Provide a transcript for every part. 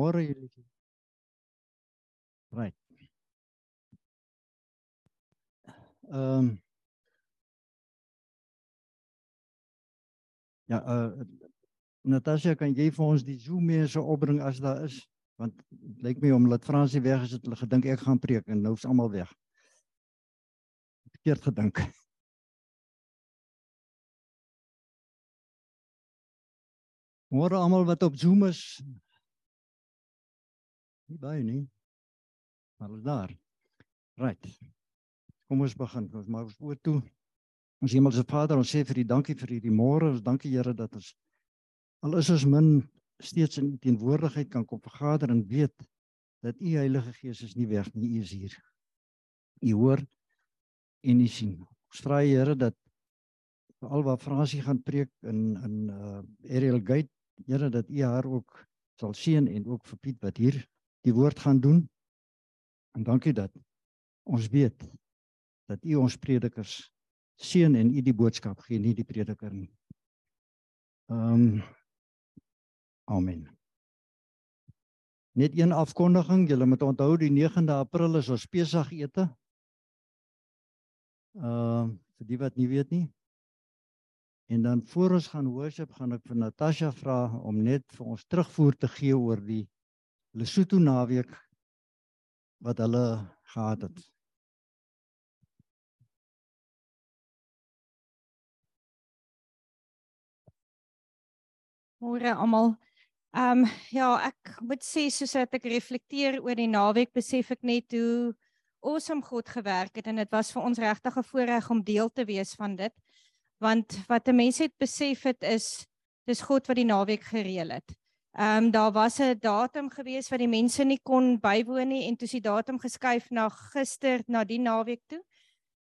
Môre julle. Right. Um, Ja, uh Natasha, kan jy vir ons die Zoom mense opbring as daar is? Want dit lyk my omdat Fransie weg is, het gedink ek gaan preek en nou is almal weg. Verkeerd gedink. Môre almal wat op Zoom is. Nie baie nie. Maar is daar. Right. Kom ons begin. Ons maak ons oor toe. Ons Hemelse Vader, ons sê vir U dankie vir hierdie môre. Ons dankie Here dat ons al is ons min steeds in U teenwoordigheid kan kom vergader en weet dat U Heilige Gees is nie weg nie, U is hier. U hoor en U sien. Ons vra Here dat veral waar Fransie gaan preek in in uh Ariel Gate Here dat U haar ook sal seën en ook vir Piet wat hier die woord gaan doen. En dankie dat ons weet dat U ons predikers seën en U die boodskap gee, nie die prediker nie. Ehm um, Amen. Net een afkondiging, julle moet onthou die 9de April is ons Pesagete. Ehm uh, vir die wat nie weet nie, En dan voor ons gaan worship gaan ek vir Natasha vra om net vir ons terugvoer te gee oor die Lesotho naweek wat hulle gehad het. Môre almal. Ehm um, ja, ek moet sê soos ek reflekteer oor die naweek, besef ek net hoe awesome God gewerk het en dit was vir ons regtig 'n voorreg om deel te wees van dit want wat 'n mens het besef het is dis God wat die naweek gereël het. Ehm um, daar was 'n datum gewees wat die mense nie kon bywoon nie en toe is die datum geskuif na gister na die naweek toe.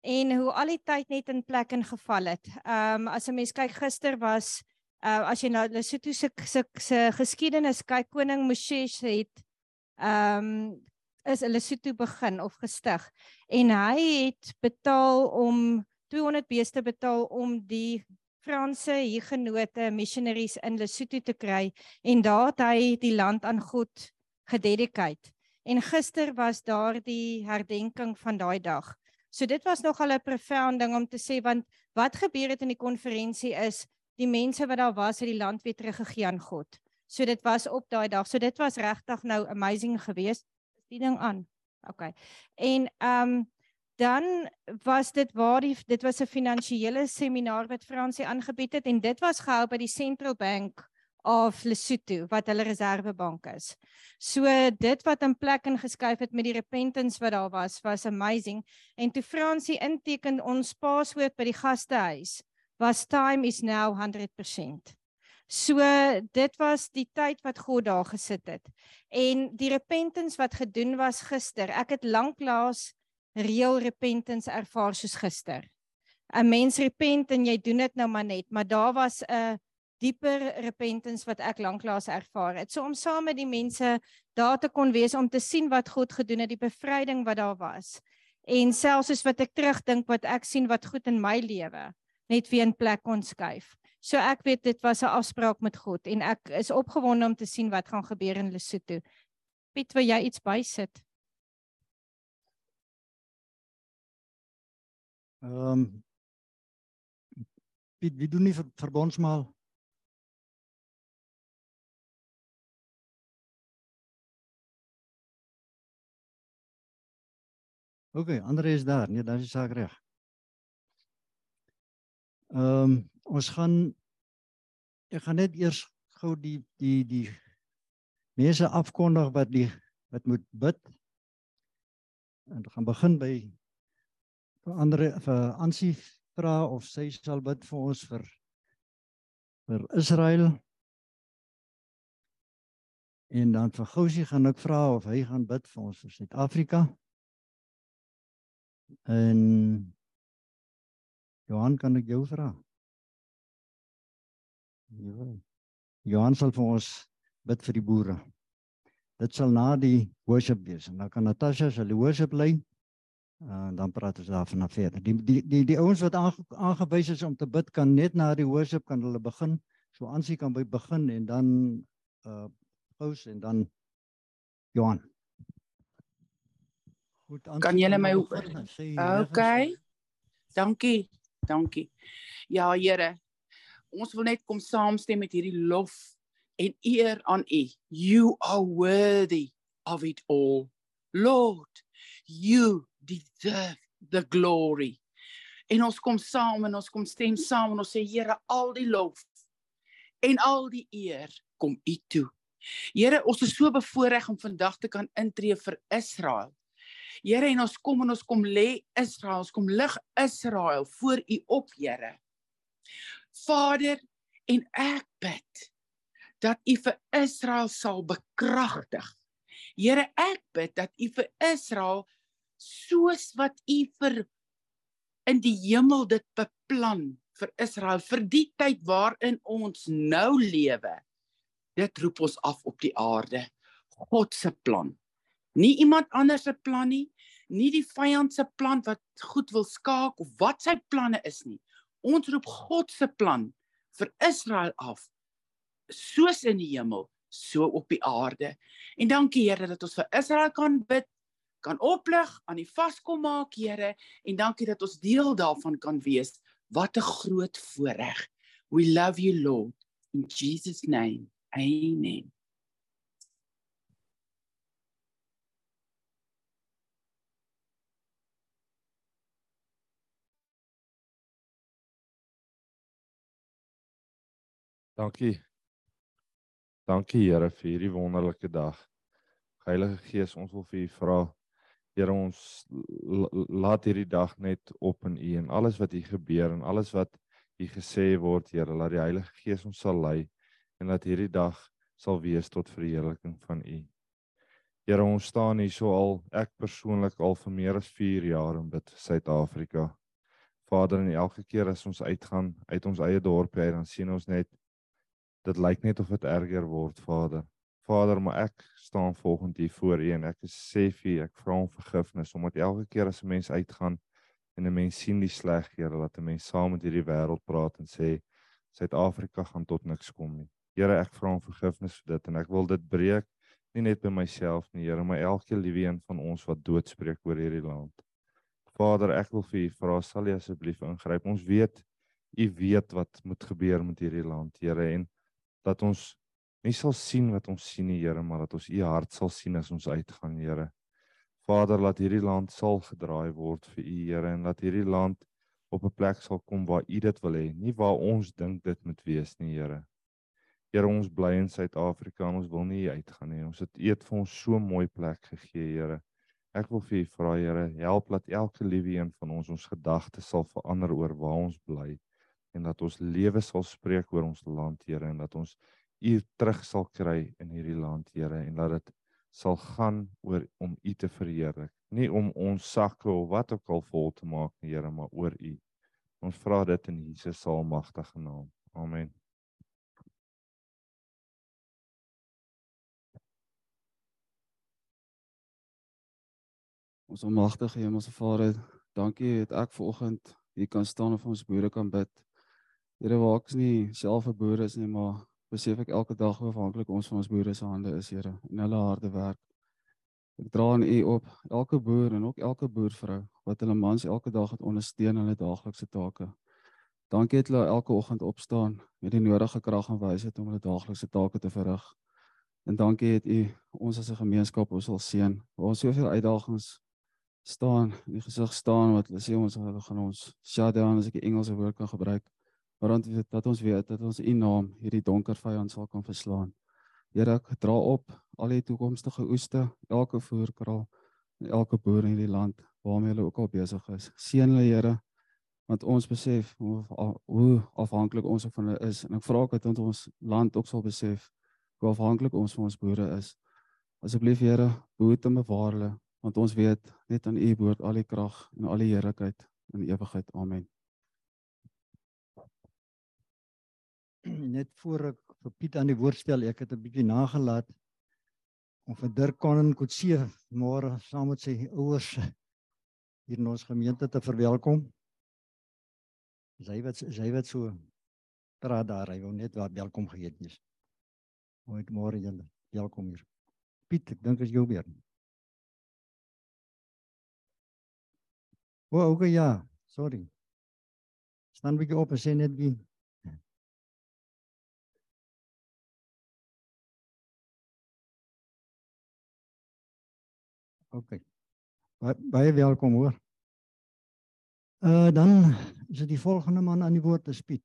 En hoe al die tyd net in plek ingeval het. Ehm um, as 'n mens kyk gister was uh as jy na Lesotho se se se geskiedenis kyk koning Moshesh het ehm um, is Lesotho begin of gestig en hy het betaal om 200 beeste betaal om die Franse Hugenote missionaries in Lesotho te kry en daar het hy die land aan God gededicate. En gister was daar die herdenking van daai dag. So dit was nogal 'n profound ding om te sê want wat gebeur het in die konferensie is die mense wat daar was het die land weer teruggegee aan God. So dit was op daai dag. So dit was regtig nou amazing geweest. Die ding aan. OK. En ehm um, dan was dit waar die dit was 'n finansiële seminar wat Fransie aangebied het en dit was gehou by die Central Bank of Lesotho wat hulle reservebank is. So dit wat in plek ingeskuif het met die repentance wat daar was was amazing en toe Fransie inteken ons paswoord by die gastehuis was time is now 100%. So dit was die tyd wat God daar gesit het. En die repentance wat gedoen was gister. Ek het lanklaas real repentance ervaar soos gister. 'n Mens repent en jy doen dit nou maar net, maar daar was 'n dieper repentance wat ek lanklaas ervaar het. So om saam met die mense daar te kon wees om te sien wat God gedoen het, die bevryding wat daar was. En selfs soos wat ek terugdink wat ek sien wat goed in my lewe net weer in plek kon skuif. So ek weet dit was 'n afspraak met God en ek is opgewonde om te sien wat gaan gebeur in Lesotho. Piet, wil jy iets bysit? Ehm um, Piet, wie doen nie ver, verbondsmaal? OK, ander is daar. Nee, dan is die saak reg. Ehm um, ons gaan ek gaan net eers gou die die die mense afkondig wat die wat moet bid. En gaan begin by vir ander vir Ansie vra of sy sal bid vir ons vir vir Israel. En dan vir Gousie gaan ek vra of hy gaan bid vir ons vir Suid-Afrika. En Johan kan ek jou vra? Ja. Johan sal vir ons bid vir die boere. Dit sal na die worship wees. En dan kan Natasha sal die worship lei. Uh, dan praat ons daarvan af verder. Die die die die ouens wat aange, aangewys is om te bid kan net na die worship kan hulle begin. So Ansie kan by begin en dan uh pause en dan Johan. Goed, Kan julle my Ansie, ook- begin, dan sê jy reg Okay. Dankie. Dankie. Ja, Here. Ons wil net kom saamstem met hierdie lof en eer aan U. You are worthy of it all. Lord, you deserve the glory. En ons kom saam en ons kom stem saam en ons sê Here, al die lof en al die eer kom U toe. Here, ons is so bevoorreg om vandag te kan intree vir Israel. Here en ons kom en ons kom lê Israel, ons kom lig Israel voor U op, Here. Vader, en ek bid dat U vir Israel sal bekragtig. Here, ek bid dat U vir Israel soos wat U vir in die hemel dit beplan vir Israel vir die tyd waarin ons nou lewe. Dit roep ons af op die aarde. God se plan. Nie iemand anders se plan nie, nie die vyand se plan wat goed wil skaak of wat sy planne is nie. Ons roep God se plan vir Israel af. Soos in die hemel, so op die aarde. En dankie Here dat ons vir Israel kan bid, kan oplig, aan die vaskom maak, Here, en dankie dat ons deel daarvan kan wees. Wat 'n groot voorreg. We love you Lord in Jesus name. Amen. Dankie. Dankie Here vir hierdie wonderlike dag. Heilige Gees, ons wil vir U vra, Here ons laat hierdie dag net op in U en alles wat hier gebeur en alles wat hier gesê word, Here, laat die Heilige Gees ons sal lei en laat hierdie dag sal wees tot verheerliking van U. Here, ons staan hier so al ek persoonlik al vir meer as 4 jaar in bid vir Suid-Afrika. Vader, en elke keer as ons uitgaan uit ons eie dorp uit, dan sien ons net dit lyk net of dit erger word, Vader. Vader, maar ek staan volgend hier voor U en ek sê vir U, ek vra om vergifnis omdat elke keer as 'n mens uitgaan en 'n mens sien die sleg, Here, dat 'n mens saam met hierdie wêreld praat en sê Suid-Afrika gaan tot niks kom nie. Here, ek vra om vergifnis vir dit en ek wil dit breek nie net by myself nie, Here, maar elke liewe een van ons wat doodspreek oor hierdie land. Vader, ek wil vir U vra, sal U asseblief ingryp. Ons weet U weet wat moet gebeur met hierdie land, Here, en dat ons nie sal sien wat ons sien nie, Here, maar dat ons U hart sal sien as ons uitgaan, Here. Vader, laat hierdie land sal gedraai word vir U, Here, en laat hierdie land op 'n plek sal kom waar U dit wil hê, nie waar ons dink dit moet wees nie, Here. Here, ons bly in Suid-Afrika en ons wil nie uitgaan nie. Ons het U het vir ons so 'n mooi plek gegee, Here. Ek wil vir U vra, Here, help dat elke liewe een van ons ons gedagtes sal verander oor waar ons bly en dat ons lewe sal spreek oor ons land, Here, en dat ons U terug sal kry in hierdie land, Here, en dat dit sal gaan oor om U te verheerlik, nie om ons sakke of wat ook al vol te maak nie, Here, maar oor U. Ons vra dit in Jesus se almagtige naam. Amen. Ons almagtige Hemelse Vader, dankie dat ek vanoggend hier kan staan en vir ons boere kan bid. Here, waar ek nie self 'n boer is nie, maar besef ek elke dag hoe afhanklik ons van ons boere se hande is, Here, en hulle harde werk. Ek dra aan U op elke boer en ook elke boervrou wat hulle mans elke dag het ondersteun hulle daaglikse take. Dankie dat hulle elke oggend opstaan met die nodige krag en wysheid om hulle daaglikse take te verrig. En dankie dat U ons as 'n gemeenskap ons sal seën. Waar ons soveel uitdagings staan, in die gesig staan wat hulle sê ons hulle gaan ons shut down as ek die Engelse woord kan gebruik. Maar dan dat ons weet dat ons U naam hierdie donker vyand sal kan verslaan. Here, ek dra op al die toekomstige oeste, elke voerkraal en elke boer in hierdie land waarmee hulle ook al besig is. Seën hulle, Here, want ons besef hoe, hoe afhanklik ons van hulle is en ek vra ook dat ons land ook sal besef hoe afhanklik ons van ons boere is. Asseblief Here, behoed en bewaar hulle want ons weet net aan U behoort al die krag en al die heerlikheid in ewigheid. Amen. net voor ek vir Piet aan die woord stel, ek het 'n bietjie nagelaat om vir Dirk Konen Kotse môre saam met sy ouers hier in ons gemeente te verwelkom. Sy wat sy wat so praat daar, hy wou net wat welkom geheet wees. Mooi môre julle. Welkom hier. Piet, ek dink is jou beurt. O, okay, ja, sorry. Staan bietjie op en sê net wie. Okay. Baie, baie welkom hoor. Uh dan is dit die volgende man aan die woord te Piet.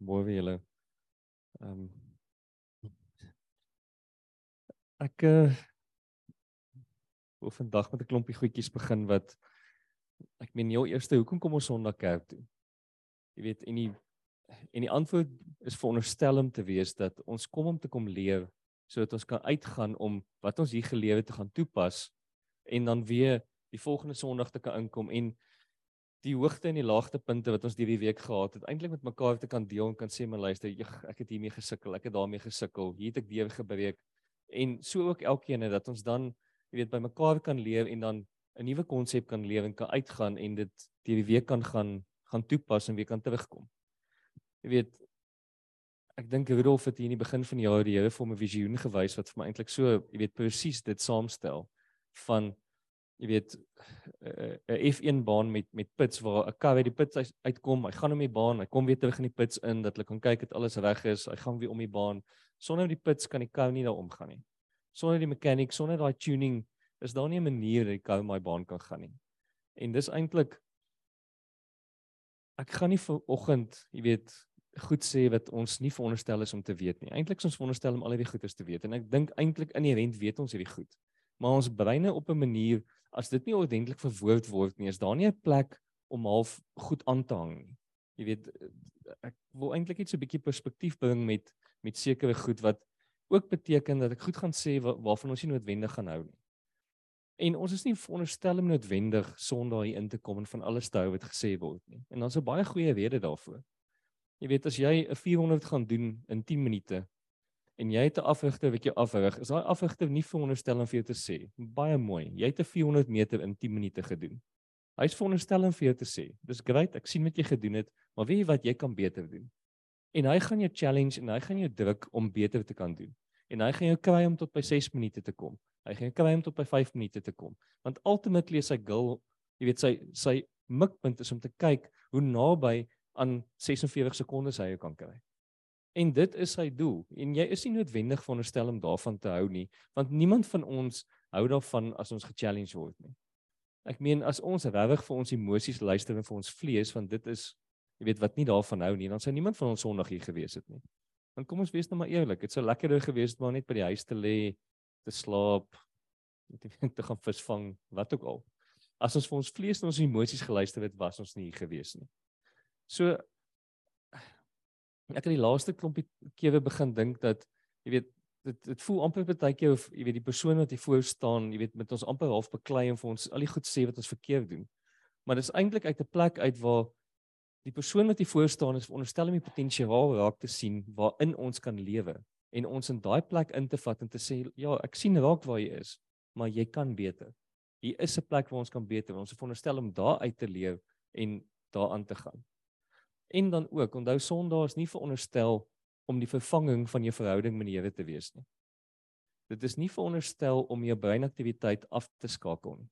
Mooi vir julle. Ehm um, ek uh, wil vandag met 'n klompie goedjies begin wat ek meen jou eerste hoekom kom ons Sondag kerk toe? Jy weet en die en die antwoord is veronderstel om te wees dat ons kom om te kom leef sodat ons kan uitgaan om wat ons hier gelewe te gaan toepas en dan weer die volgende Sondag te kan inkom en die hoogte en die laagtepunte wat ons hierdie week gehad het, eintlik met mekaar te kan deel en kan sê maar luister, ek het hiermee gesukkel, ek het daarmee gesukkel, hier het ek deur gebreek. En so ook elkeen dat ons dan, jy weet, by mekaar kan leef en dan 'n nuwe konsep kan leef en kan uitgaan en dit hierdie week kan gaan gaan toepas en weer kan terugkom. Jy weet ek dink Rudolf het hier in die begin van die jaar die Here vir my visioen gewys wat vir my eintlik so, jy weet, presies dit saamstel van jy weet 'n F1 baan met met pits waar 'n kar uit die pits uitkom, hy gaan om die baan, hy kom weer terug in die pits in dat hulle kan kyk het alles reg is, hy gaan weer om die baan. Sonder die pits kan die kar nie daar omgaan nie. Sonder die mechanic, sonder daai tuning is daar nie 'n manier dat die kar my baan kan gaan nie. En dis eintlik ek gaan nie vanoggend, jy weet, goed sê wat ons nie veronderstel is om te weet nie. Eintlik is ons veronderstel om al die goeders te weet en ek dink eintlik inherënt weet ons hierdie goed. Maar ons breine op 'n manier as dit nie ordentlik verwoord word nie, is daar nie 'n plek om half goed aan te hang nie. Jy weet ek wil eintlik net so 'n bietjie perspektief bring met met sekere goed wat ook beteken dat ek goed gaan sê waar, waarvan ons nie noodwendig gaan hou nie. En ons is nie veronderstel om noodwendig Sondag hier in te kom en van alles te hou wat gesê word nie. En daar's 'n baie goeie rede daarvoor. Jy weet as jy 'n 400 gaan doen in 10 minute en jy het 'n afrigter wat jou afrig, is daai afrigter nie veronderstel om vir jou te sê, baie mooi, jy het 'n 400 meter in 10 minute gedoen. Hy's veronderstel om vir jou te sê, dis great, ek sien wat jy gedoen het, maar weet jy wat jy kan beter doen? En hy gaan jou challenge en hy gaan jou druk om beter te kan doen. En hy gaan jou kry om tot by 6 minute te kom. Hy gaan jou kry om tot by 5 minute te kom. Want ultimately is sy goal, jy weet sy sy mikpunt is om te kyk hoe naby aan 46 sekondes hy jou kan kry. En dit is sy doel. En jy is nie noodwendig veronderstel om daarvan te hou nie, want niemand van ons hou daarvan as ons ge-challenge word nie. Ek meen as ons regtig vir ons emosies luister en vir ons vlees, want dit is jy weet wat nie daarvan hou nie, dan sou niemand van ons Sondag hier gewees het nie. Dan kom ons wees nou maar eerlik, dit sou lekkerder gewees het maar net by die huis te lê, te slaap, net te gaan visvang, wat ook al. As ons vir ons vlees en ons emosies geluister het, was ons nie hier gewees nie. So ek het die laaste klompie keer begin dink dat jy weet dit dit voel amper baie keer of jy weet die persoon wat hier voor staan, jy weet met ons amper half beklei en vir ons al die goed sê wat ons verkeerd doen. Maar dis eintlik uit 'n plek uit waar die persoon wat hier voor staan is veronderstel om die potensiaal raak te sien waarin ons kan lewe en ons in daai plek in te vat en te sê ja, ek sien raak waar jy is, maar jy kan beter. Hier is 'n plek waar ons kan beter. Ons is veronderstel om daar uit te leef en daaraan te gaan. En dan ook, onthou Sondag is nie veronderstel om die vervanging van jou verhouding met die Here te wees nie. Dit is nie veronderstel om jou breinaktiwiteit af te skakel nie.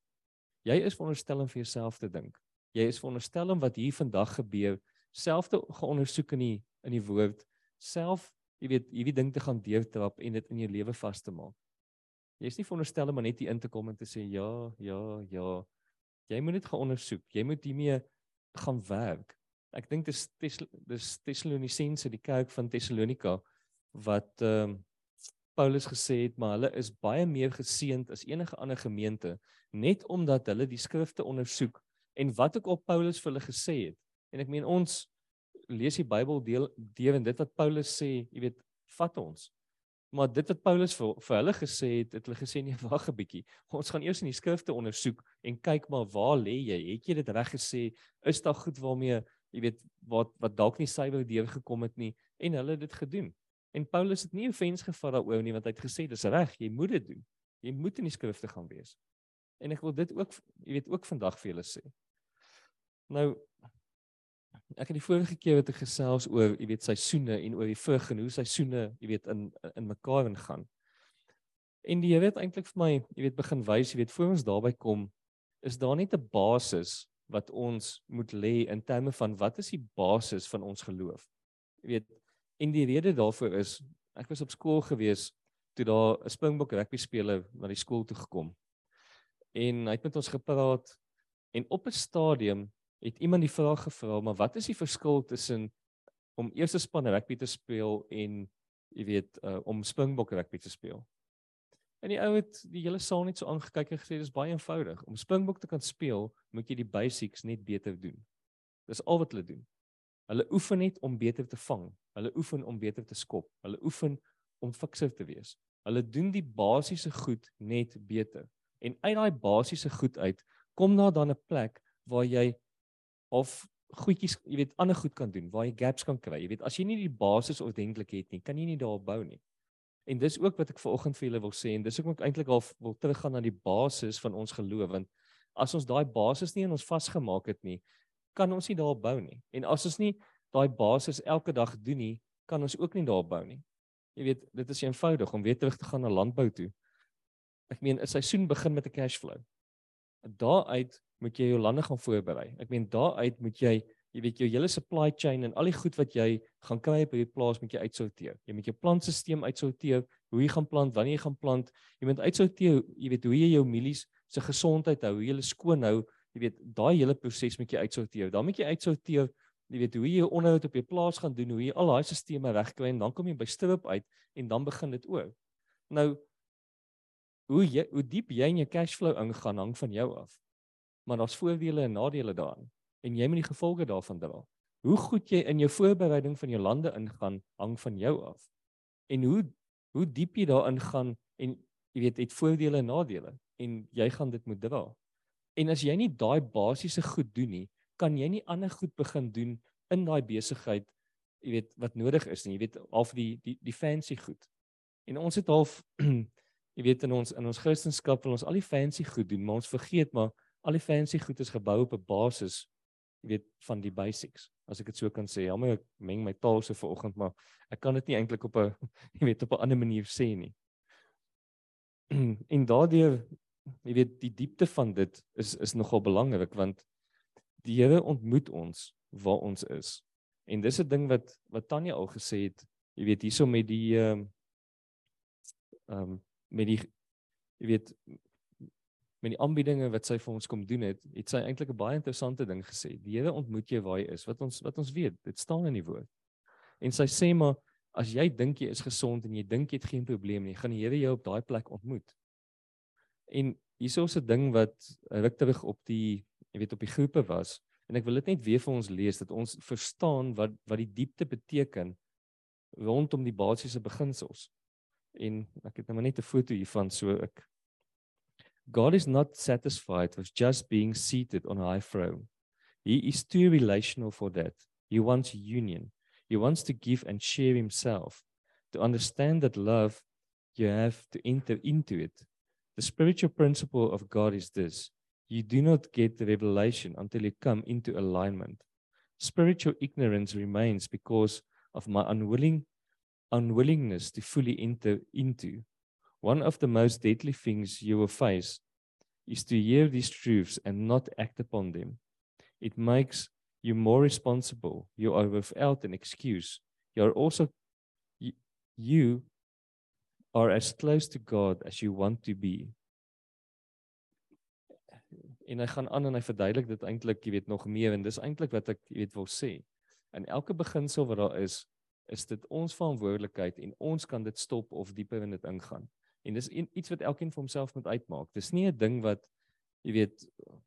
Jy is veronderstel om vir jouself te dink. Jy is veronderstel om wat hier vandag gebeur self te geondersoek in die in die woord, self, jy weet, hierdie ding te gaan deurtrap en dit in jou lewe vas te maak. Jy is nie veronderstel om net hier in te kom en te sê ja, ja, ja. Jy moet dit gaan ondersoek. Jy moet hiermee gaan werk ek dink dis dis Tessalonisense die kerk van Tessalonika wat ehm um, Paulus gesê het maar hulle is baie meer geseënd as enige ander gemeente net omdat hulle die skrifte ondersoek en wat ook al Paulus vir hulle gesê het en ek meen ons lees die Bybel deel deur en dit wat Paulus sê jy weet vat ons Maar dit wat Paulus vir, vir hulle gesê het, het hulle gesê nee, wag 'n bietjie. Ons gaan eers in die skrifte ondersoek en kyk maar waar lê jy? Het jy dit reg gesê? Is daar goed waarmee jy weet wat wat dalk nie suiwer deur gekom het nie en hulle het dit gedoen. En Paulus het nie offens gevat daaroor nie want hy het gesê dis reg, jy moet dit doen. Jy moet in die skrifte gaan wees. En ek wil dit ook jy weet ook vandag vir julle sê. Nou ek het die vorige keer wat ek gesels oor, jy weet, seisoene en oor die vrug en hoe seisoene, jy weet, in in mekaar ingaan. En die Here het eintlik vir my, jy weet, begin wys, jy weet, voor ons daarby kom, is daar net 'n basis wat ons moet lê in terme van wat is die basis van ons geloof. Jy weet, en die rede daarvoor is ek was op skool gewees toe daar 'n Springbok rugby speler na die skool toe gekom. En hy het met ons gepraat en op 'n stadium het iemand die vraag gevra, maar wat is die verskil tussen om eerste span rugby te speel en jy weet uh, om Springbok rugby te speel? En die ou het die hele saal net so aangekyk en gesê dis baie eenvoudig. Om Springbok te kan speel, moet jy die basics net beter doen. Dis al wat hulle doen. Hulle oefen net om beter te vang. Hulle oefen om beter te skop. Hulle oefen om fikser te wees. Hulle doen die basiese goed net beter. En uit daai basiese goed uit kom daar dan 'n plek waar jy of goedjies, jy weet, ander goed kan doen, waar jy gaps kan kry. Jy weet, as jy nie die basis ordentlik het nie, kan jy nie daar bou nie. En dis ook wat ek vanoggend vir julle wil sê en dis ek eintlik al wil teruggaan na die basis van ons geloof want as ons daai basis nie in ons vasgemaak het nie, kan ons nie daar bou nie. En as ons nie daai basis elke dag doen nie, kan ons ook nie daar bou nie. Jy weet, dit is eenvoudig om weer terug te gaan na landbou toe. Ek meen 'n seisoen begin met 'n cash flow. Daaruit moet jy jou lande gaan voorberei. Ek meen daaruit moet jy, jy weet jou hele supply chain en al die goed wat jy gaan kry op hierdie plaas moet jy uitsorteer. Jy moet jou plantstelsel uitsorteer, hoe jy gaan plant, wanneer jy gaan plant. Jy moet uitsorteer, jy weet hoe jy jou mielies se gesondheid hou, hoe jy hulle skoon hou. Jy weet daai hele proses moet jy uitsorteer. Dan moet jy uitsorteer Jy weet hoe jy jou onderhoud op jou plaas gaan doen, hoe jy al daai stelsels regkry en dan kom jy by strip uit en dan begin dit oor. Nou hoe jy hoe diep jy in jou cash flow ingaan hang van jou af maar daar's voordele en nadele daarin en jy moet die gevolge daarvan dra. Hoe goed jy in jou voorbereiding van jou lande ingaan hang van jou af. En hoe hoe diep jy daarin gaan en jy weet het voordele en nadele en jy gaan dit moet dra. En as jy nie daai basiese goed doen nie, kan jy nie ander goed begin doen in daai besigheid, jy weet wat nodig is nie. Jy weet al die die die fancy goed. En ons het half jy weet in ons in ons Christendom wil ons al die fancy goed doen, maar ons vergeet maar al die fancy goed is gebou op 'n basis weet van die basics as ek dit so kan sê. Jammer ek meng my taal so vanoggend maar ek kan dit nie eintlik op 'n jy weet op 'n ander manier sê nie. En daardeur jy weet die diepte van dit is is nogal belangrik want die Here ontmoet ons waar ons is. En dis 'n ding wat wat Tanya al gesê het jy weet hierso met die ehm um, met die jy weet met die aanbiedinge wat sy vir ons kom doen het, het sy eintlik 'n baie interessante ding gesê. Die Here ontmoet jou waar jy is, wat ons wat ons weet, dit staan in die woord. En sy sê maar as jy dink jy is gesond en jy dink jy het geen probleem nie, gaan die Here jou op daai plek ontmoet. En hierso 'n ding wat ruk terug op die jy weet op die groepe was en ek wil dit net weer vir ons lees dat ons verstaan wat wat die diepte beteken rondom die basiese beginsels. En ek het nou maar net 'n foto hiervan so ek God is not satisfied with just being seated on a high throne. He is too relational for that. He wants union. He wants to give and share himself. To understand that love, you have to enter into it. The spiritual principle of God is this you do not get the revelation until you come into alignment. Spiritual ignorance remains because of my unwilling unwillingness to fully enter into One of the most deadly things you will face is to hear these truths and not act upon them. It makes you more responsible. You are without an excuse. You are also you, are as close to God as you want to be. En hy gaan aan en hy verduidelik dit eintlik, jy weet, nog meer en dis eintlik wat ek jy weet wil sê. In elke beginsel wat daar is, is dit ons verantwoordelikheid en ons kan dit stop of dieper in dit ingaan. En dis iets wat elkeen vir homself moet uitmaak. Dis nie 'n ding wat jy weet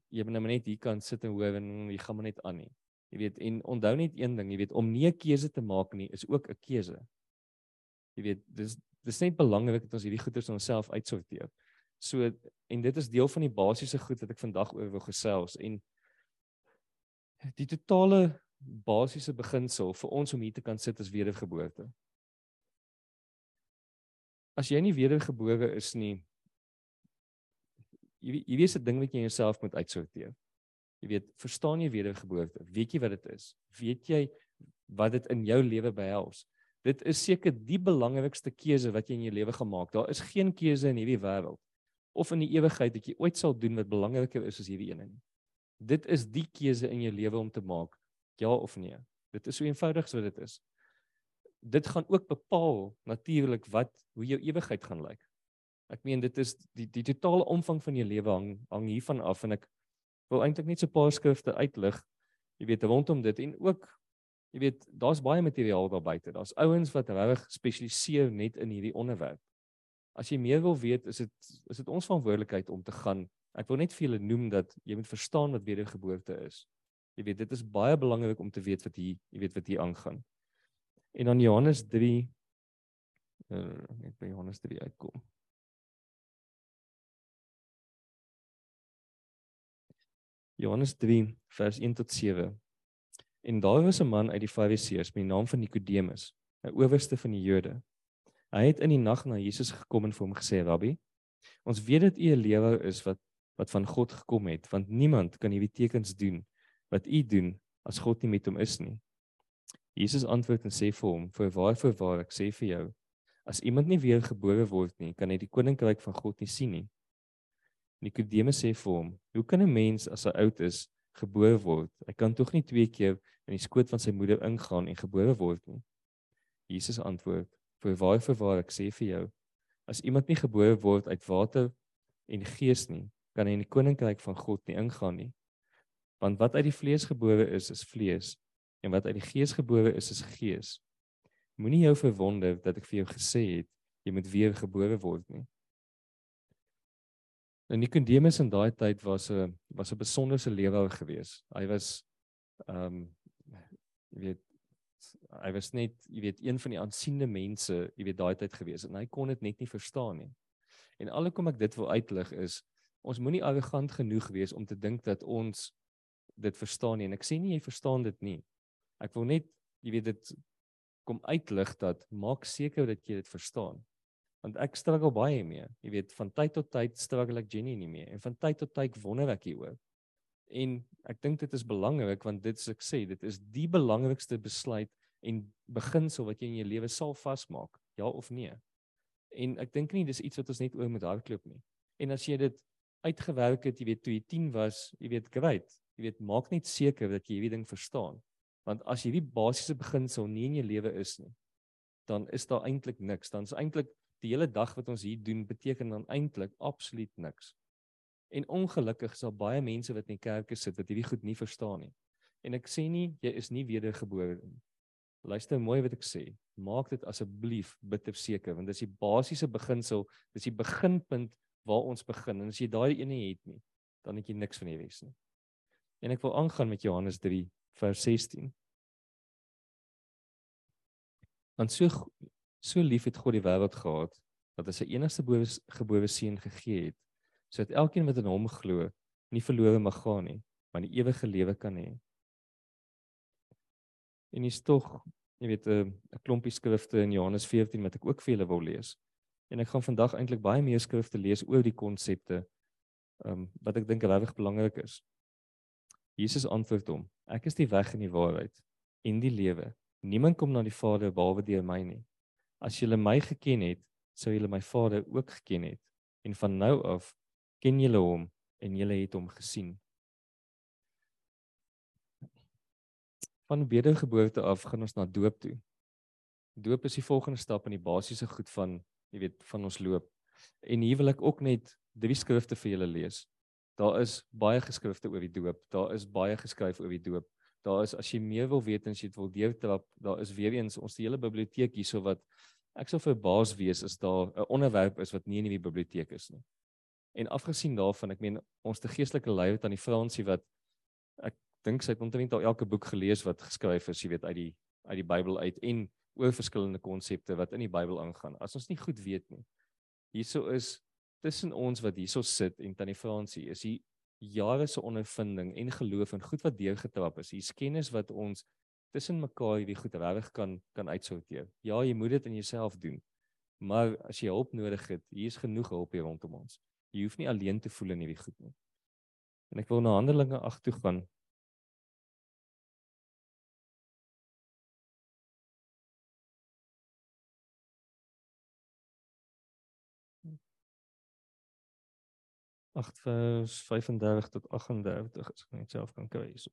jy moet nou net hier kan sit en hoor en jy gaan maar net aan nie. Jy weet en onthou net een ding, jy weet om nie 'n keuse te maak nie is ook 'n keuse. Jy weet dis dis net belangrik dat ons hierdie goeders in onsself uitsorteer. So en dit is deel van die basiese goed wat ek vandag oor wil gesels en die totale basiese beginsel vir ons om hier te kan sit is wedergeboorte. As jy nie wedergebore is nie, jy jy weet 'n ding wat jy jouself moet uitsorteer. Jy weet, verstaan jy wedergeboorte? Weet jy wat dit is? Weet jy wat dit in jou lewe behels? Dit is seker die belangrikste keuse wat jy in jou lewe gemaak. Daar is geen keuse in hierdie wêreld of in die ewigheid wat jy ooit sal doen wat belangriker is as hierdie een nie. Dit is die keuse in jou lewe om te maak, ja of nee. Dit is so eenvoudig so dit is. Dit gaan ook bepaal natuurlik wat hoe jou ewigheid gaan lyk. Ek meen dit is die die totale omvang van jou lewe hang hang hiervan af en ek wil eintlik net so 'n paar skrifte uitlig. Jy weet rondom dit en ook jy weet daar's baie materiaal daar buite. Daar's ouens wat regtig spesialiseer net in hierdie onderwerp. As jy meer wil weet, is dit is dit ons verantwoordelikheid om te gaan. Ek wil net vir julle noem dat jy moet verstaan wat wedergeboorte is. Jy weet dit is baie belangrik om te weet wat hier, jy weet wat hier aangaan. En dan Johannes 3 uh, eh, net by Johannes 3 uitkom. Johannes 3 vers 1 tot 7. En daar was 'n man uit die Fariseërs met die naam van Nikodemus, 'n owerste van die Jode. Hy het in die nag na Jesus gekom en vir hom gesê: "Rabbi, ons weet dat u 'n leraar is wat wat van God gekom het, want niemand kan hierdie tekens doen wat u doen as God nie met hom is nie." Jesus antwoord en sê vir hom: "Voorwaar, voorwaar, ek sê vir jou, as iemand nie weer gebore word nie, kan hy die koninkryk van God nie sien nie." Nikodemus sê vir hom: "Hoe kan 'n mens as hy oud is gebore word? Hy kan tog nie twee keer in die skoot van sy moeder ingaan en gebore word nie." Jesus antwoord: "Voorwaar, voorwaar, ek sê vir jou, as iemand nie gebore word uit water en gees nie, kan hy in die koninkryk van God nie ingaan nie. Want wat uit die vlees gebore is, is vlees, en wat uit die gees gebore is, is gees. Moenie jou verwonder dat ek vir jou gesê het jy moet weer gebore word nie." En nou, Nikodemus in daai tyd was 'n was 'n besonderse lewer gewees. Hy was ehm um, jy weet hy was net jy weet een van die aansiende mense jy weet daai tyd gewees en hy kon dit net nie verstaan nie. En alhoewel ek dit wil uitlig is ons moenie arrogant genoeg wees om te dink dat ons dit verstaan nie en ek sê nie jy verstaan dit nie. Ek wil net jy weet dit kom uitlig dat maak seker dat jy dit verstaan want ek struggle baie mee. Jy weet, van tyd tot tyd struggle ek Jenny nie meer en van tyd tot tyd wonder ek hieroor. En ek dink dit is belangrik want dit is ek sê, dit is die belangrikste besluit en beginsel wat jy in jou lewe sal vasmaak, ja of nee. En ek dink nie dis iets wat ons net oor moet hardloop nie. En as jy dit uitgewerk het, jy weet toe jy 10 was, jy weet great. Jy weet maak net seker dat jy hierdie ding verstaan. Want as hierdie basiese beginsel nie in jou lewe is nie, dan is daar eintlik niks. Dan is eintlik die hele dag wat ons hier doen beteken dan eintlik absoluut niks. En ongelukkig is daar baie mense wat in die kerke sit wat hierdie goed nie verstaan nie. En ek sê nie jy is nie wedergebore nie. Luister mooi wat ek sê. Maak dit asseblief bitter seker want dit is die basiese beginsel, dis die beginpunt waar ons begin. En as jy daai ene het nie, dan het jy niks van die res nie. En ek wil aangaan met Johannes 3 vers 16. Want so So lief het God die wêreld gehad dat hy sy enigste gebore seun gegee het sodat elkeen wat in hom glo nie verlore mag gaan nie, maar die ewige lewe kan hê. En is tog, jy weet, 'n klompie skrifte in Johannes 14 wat ek ook vir julle wil lees. En ek gaan vandag eintlik baie meer skrifte lees oor die konsepte um wat ek dink regtig belangrik is. Jesus antwoord hom: Ek is die weg en die waarheid en die lewe. Niemand kom na die Vader behalwe deur my nie. As julle my geken het, sou julle my Vader ook geken het. En van nou af ken julle hom en julle het hom gesien. Van wedergeboorte af gaan ons na doop toe. Doop is die volgende stap in die basiese goed van, jy weet, van ons loop. En hier wil ek ook net drie skrifte vir julle lees. Daar is baie geskrifte oor die doop. Daar is baie geskryf oor die doop. Daar is as jy meer wil weet en as jy dit wil deurtrap, daar is weer eens ons hele biblioteek hierso wat ek sou verbaas wees as daar 'n onderwerp is wat nie in die biblioteek is nie. En afgesien daarvan, ek meen ons te geestelike leier aan die Fransie wat ek dink sy het omtrent al elke boek gelees wat geskryf is, jy weet uit die uit die Bybel uit en oor verskillende konsepte wat in die Bybel aangaan. As ons nie goed weet nie. Hierso is tussen ons wat hierso sit en tannie Fransie is hier jare se ondervinding en geloof en goed wat deurgetrap is. Hier's kennis wat ons tussen mekaar hierdie goed regtig kan kan uitsorteer. Ja, jy moet dit in jouself doen. Maar as jy hulp nodig het, hier is genoeg hulp hier rondom ons. Jy hoef nie alleen te voel in hierdie goed nie. En ek wil na Handelinge 8 toe gaan. Agt vers 35 tot 38 as ek net self kan kry hierso.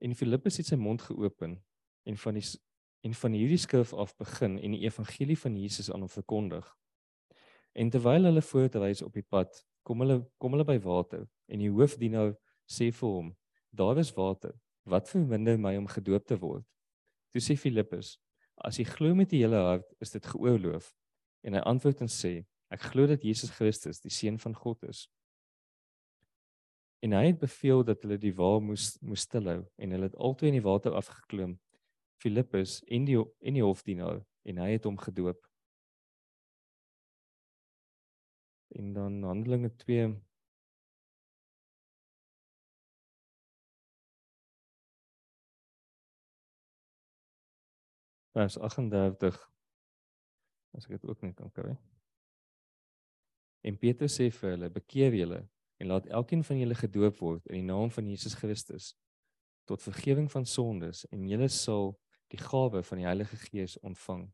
En Filippus het sy mond geopen en van die en van hierdie skrif af begin en die evangelie van Jesus aan hom verkondig. En terwyl hulle voortreis op die pad, kom hulle kom hulle by water en die hoofdienaar sê vir hom: "Daar is water. Wat verminder my om gedoop te word?" Toe sê Filippus: "As jy glo met die hele hart, is dit geoorloof." En hy antwoord en sê: "Ek glo dat Jesus Christus die seun van God is." En hy het beveel dat hulle die wa moes moes stilhou en hulle het altoe in die water afgeklim Filippus en die en die hofdienaar en hy het hom gedoop. En dan Handelinge 2 Vers 38 as ek dit ook net kan kry. En Petrus sê vir hulle: "Bekeer julle en laat elkeen van julle gedoop word in die naam van Jesus Christus tot vergifnis van sondes en julle sal die gawe van die Heilige Gees ontvang.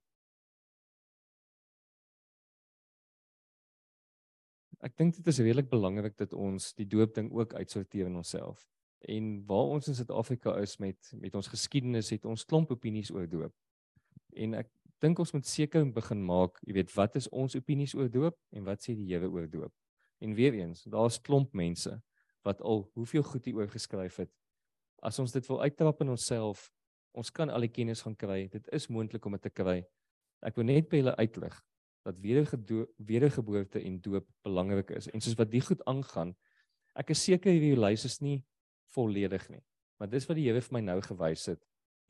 Ek dink dit is redelik belangrik dat ons die doop ding ook uitsorteer in onsself. En waar ons in Suid-Afrika is met met ons geskiedenis het ons klomp opinies oor doop. En ek dink ons moet seker begin maak, jy weet, wat is ons opinies oor doop en wat sê die Here oor doop? En weer eens, daar's klomp mense wat al hoeveel goed hier oor geskryf het. As ons dit wil uittrap in onsself, ons kan al die kennis gaan kry. Dit is moontlik om dit te kry. Ek wil net by julle uitlig dat wedergeboorte en doop belangrik is. En soos wat die goed aangaan, ek is seker hierdie lys is nie volledig nie. Maar dis wat die Here vir my nou gewys het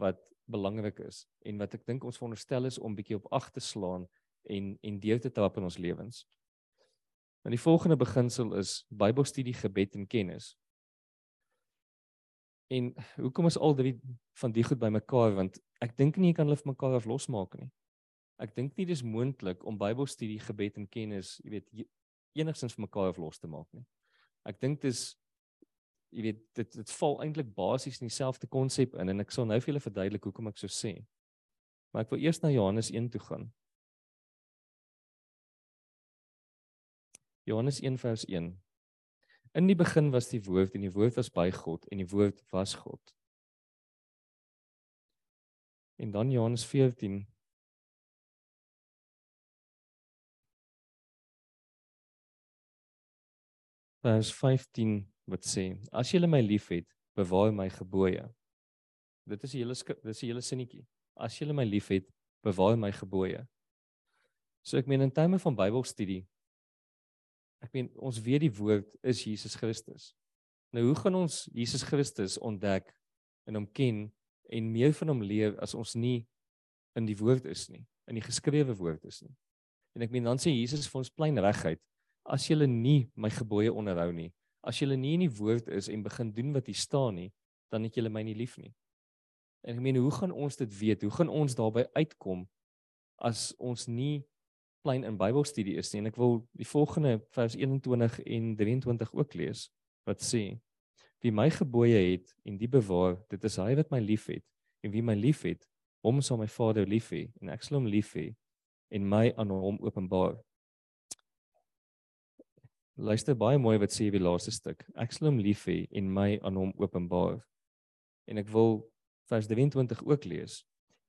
wat belangrik is en wat ek dink ons veronderstel is om bietjie op ag te slaan en en deur te trap in ons lewens. Nou die volgende beginsel is Bybelstudie, gebed en kennis. En hoekom is al drie van die goed bymekaar want ek dink nie jy kan hulle van mekaar af losmaak nie. Ek dink nie dis moontlik om Bybelstudie, gebed en kennis, jy weet, enigstens van mekaar af los te maak nie. Ek dink dis jy weet dit dit val eintlik basies in dieselfde konsep in en ek sal nou vir julle verduidelik hoekom ek so sê. Maar ek wil eers na Johannes 1 toe gaan. Johannes 1 vers 1. In die begin was die woord en die woord was by God en die woord was God. En dan Johannes 14 vers 15 wat sê: As julle my liefhet, bewaar my gebooie. Dit is die hele dis die hele sinnetjie. As julle my liefhet, bewaar my gebooie. So ek meen in terme van Bybelstudie Ek meen ons weet die woord is Jesus Christus. Nou hoe gaan ons Jesus Christus ontdek en hom ken en meer van hom leer as ons nie in die woord is nie, in die geskrewe woord is nie. En ek meen dan sê Jesus vir ons plein reguit, as jy nie my gebooie onderhou nie, as jy nie in die woord is en begin doen wat hier staan nie, dan het jy my nie lief nie. En ek meen hoe gaan ons dit weet? Hoe gaan ons daarby uitkom as ons nie klein in Bybelstudie is nie en ek wil die volgende vers 21 en 23 ook lees wat sê wie my gebooie het en die bewaar dit is hy wat my liefhet en wie my liefhet hom sal my Vader lief hê en ek sal hom lief hê en my aan hom openbaar Luister baie mooi wat sê die laaste stuk ek sal hom lief hê en my aan hom openbaar en ek wil vers 23 ook lees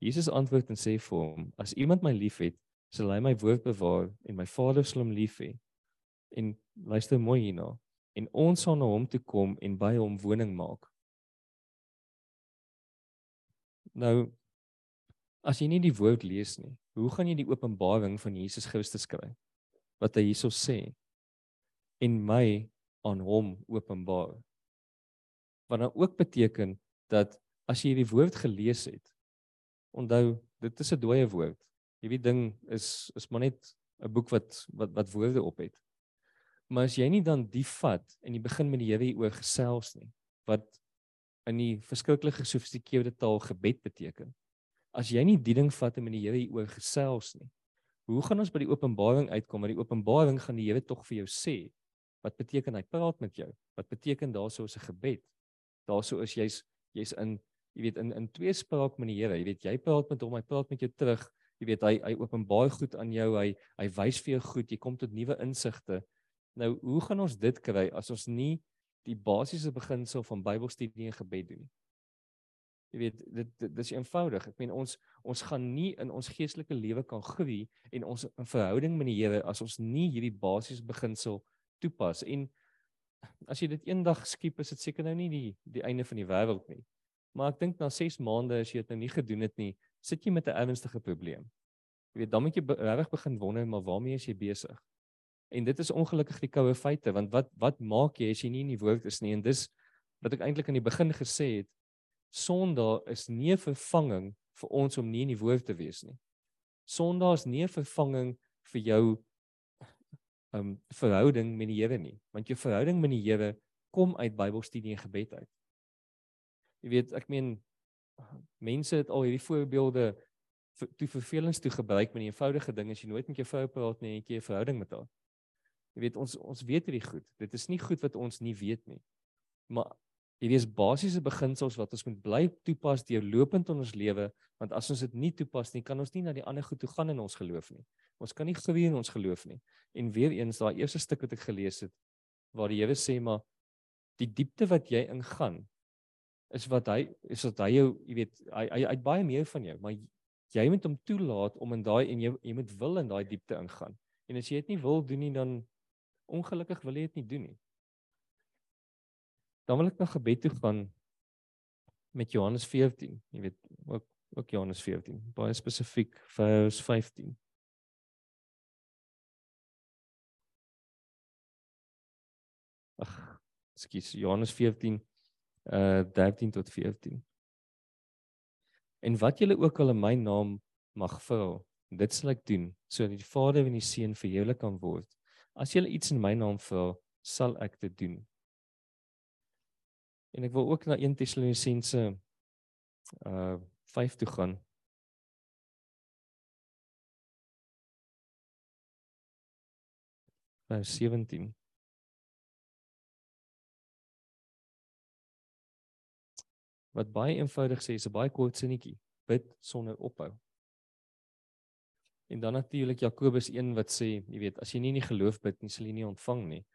Jesus antwoord en sê vir hom as iemand my liefhet sal hy my woord bewaar en my Vader sal hom lief hê. En luister mooi hierna. En ons sal na hom toe kom en by hom woning maak. Nou as jy nie die woord lees nie, hoe gaan jy die openbaring van Jesus Christus kry? Wat hy hierso sê. En my aan hom openbaar. Wat dan ook beteken dat as jy hierdie woord gelees het, onthou dit is 'n dooie woord. Hierdie ding is is maar net 'n boek wat wat wat woorde op het. Maar as jy nie dan die vat en jy begin met die Here oor gesels nie, wat in die verskriklik gesofistikeerde taal gebed beteken. As jy nie die ding vat en met die Here oor gesels nie, hoe gaan ons by die openbaring uitkom? Maar die openbaring gaan die Here tog vir jou sê. Wat beteken hy praat met jou? Wat beteken daarso is 'n gebed? Daarso is jy's jy's in jy weet in in tweespraak met die Here. Jy weet jy praat met hom, hy praat met jou terug. Jy weet hy hy openbaar goed aan jou. Hy hy wys vir jou goed. Jy kom tot nuwe insigte. Nou, hoe gaan ons dit kry as ons nie die basiese beginsel van Bybelstudie en gebed doen nie? Jy weet dit dit dis eenvoudig. Ek meen ons ons gaan nie in ons geestelike lewe kan groei en ons in verhouding met die Here as ons nie hierdie basiese beginsel toepas. En as jy dit eendag skiep, is dit seker nou nie die die einde van die wêreld nie. Maar ek dink na 6 maande as jy dit nou nie gedoen het nie, sit jy met 'n ernstige probleem. Jy weet, dan moet jy regtig begin wonder maar waarmee is jy besig? En dit is ongelukkig die koue feite want wat wat maak jy as jy nie in die woord is nie en dis wat ek eintlik aan die begin gesê het Sondag is nie 'n vervanging vir ons om nie in die woord te wees nie. Sondag is nie 'n vervanging vir jou um verhouding met die Here nie, want jou verhouding met die Here kom uit Bybelstudie en gebed uit. Jy weet, ek meen mense het al hierdie voorbeelde toe vervelings toe gebruik met die eenvoudige ding as jy nooit met jou vrou praat nie en jy 'n verhouding met haar. Jy weet ons ons weet hierdie goed. Dit is nie goed wat ons nie weet nie. Maar hierdie is basiese beginsels wat ons moet bly toepas deurlopend in ons lewe, want as ons dit nie toepas nie, kan ons nie na die ander goed toe gaan in ons geloof nie. Ons kan nie groei in ons geloof nie. En weer eens daai eerste stuk wat ek gelees het waar die Here sê maar die diepte wat jy ingaan is wat hy is wat hy jou, jy weet, hy hy uit baie meer van jou, maar jy moet hom toelaat om in daai en jy jy moet wil in daai diepte ingaan. En as jy dit nie wil doen nie dan ongelukkig wil jy dit nie doen nie. Dan wil ek na gebed toe gaan met Johannes 14. Jy weet ook ook Johannes 14, baie spesifiek vers 15. Ag, skus, Johannes 14 uh 13 tot 14. En wat julle ook al in my naam mag vra, dit sal ek doen sodat die Vader en die Seun verheerlik kan word. As julle iets in my naam vra, sal ek dit doen. En ek wil ook na 1 Tessalonisense uh 5 toe gaan. Vers 17. Wat baie eenvoudig sê, is 'n baie kort sinnetjie. Bid sonder ophou. En dan natuurlik Jakobus 1 wat sê, jy weet, as jy nie in die geloof bid nie, sal jy nie ontvang nie.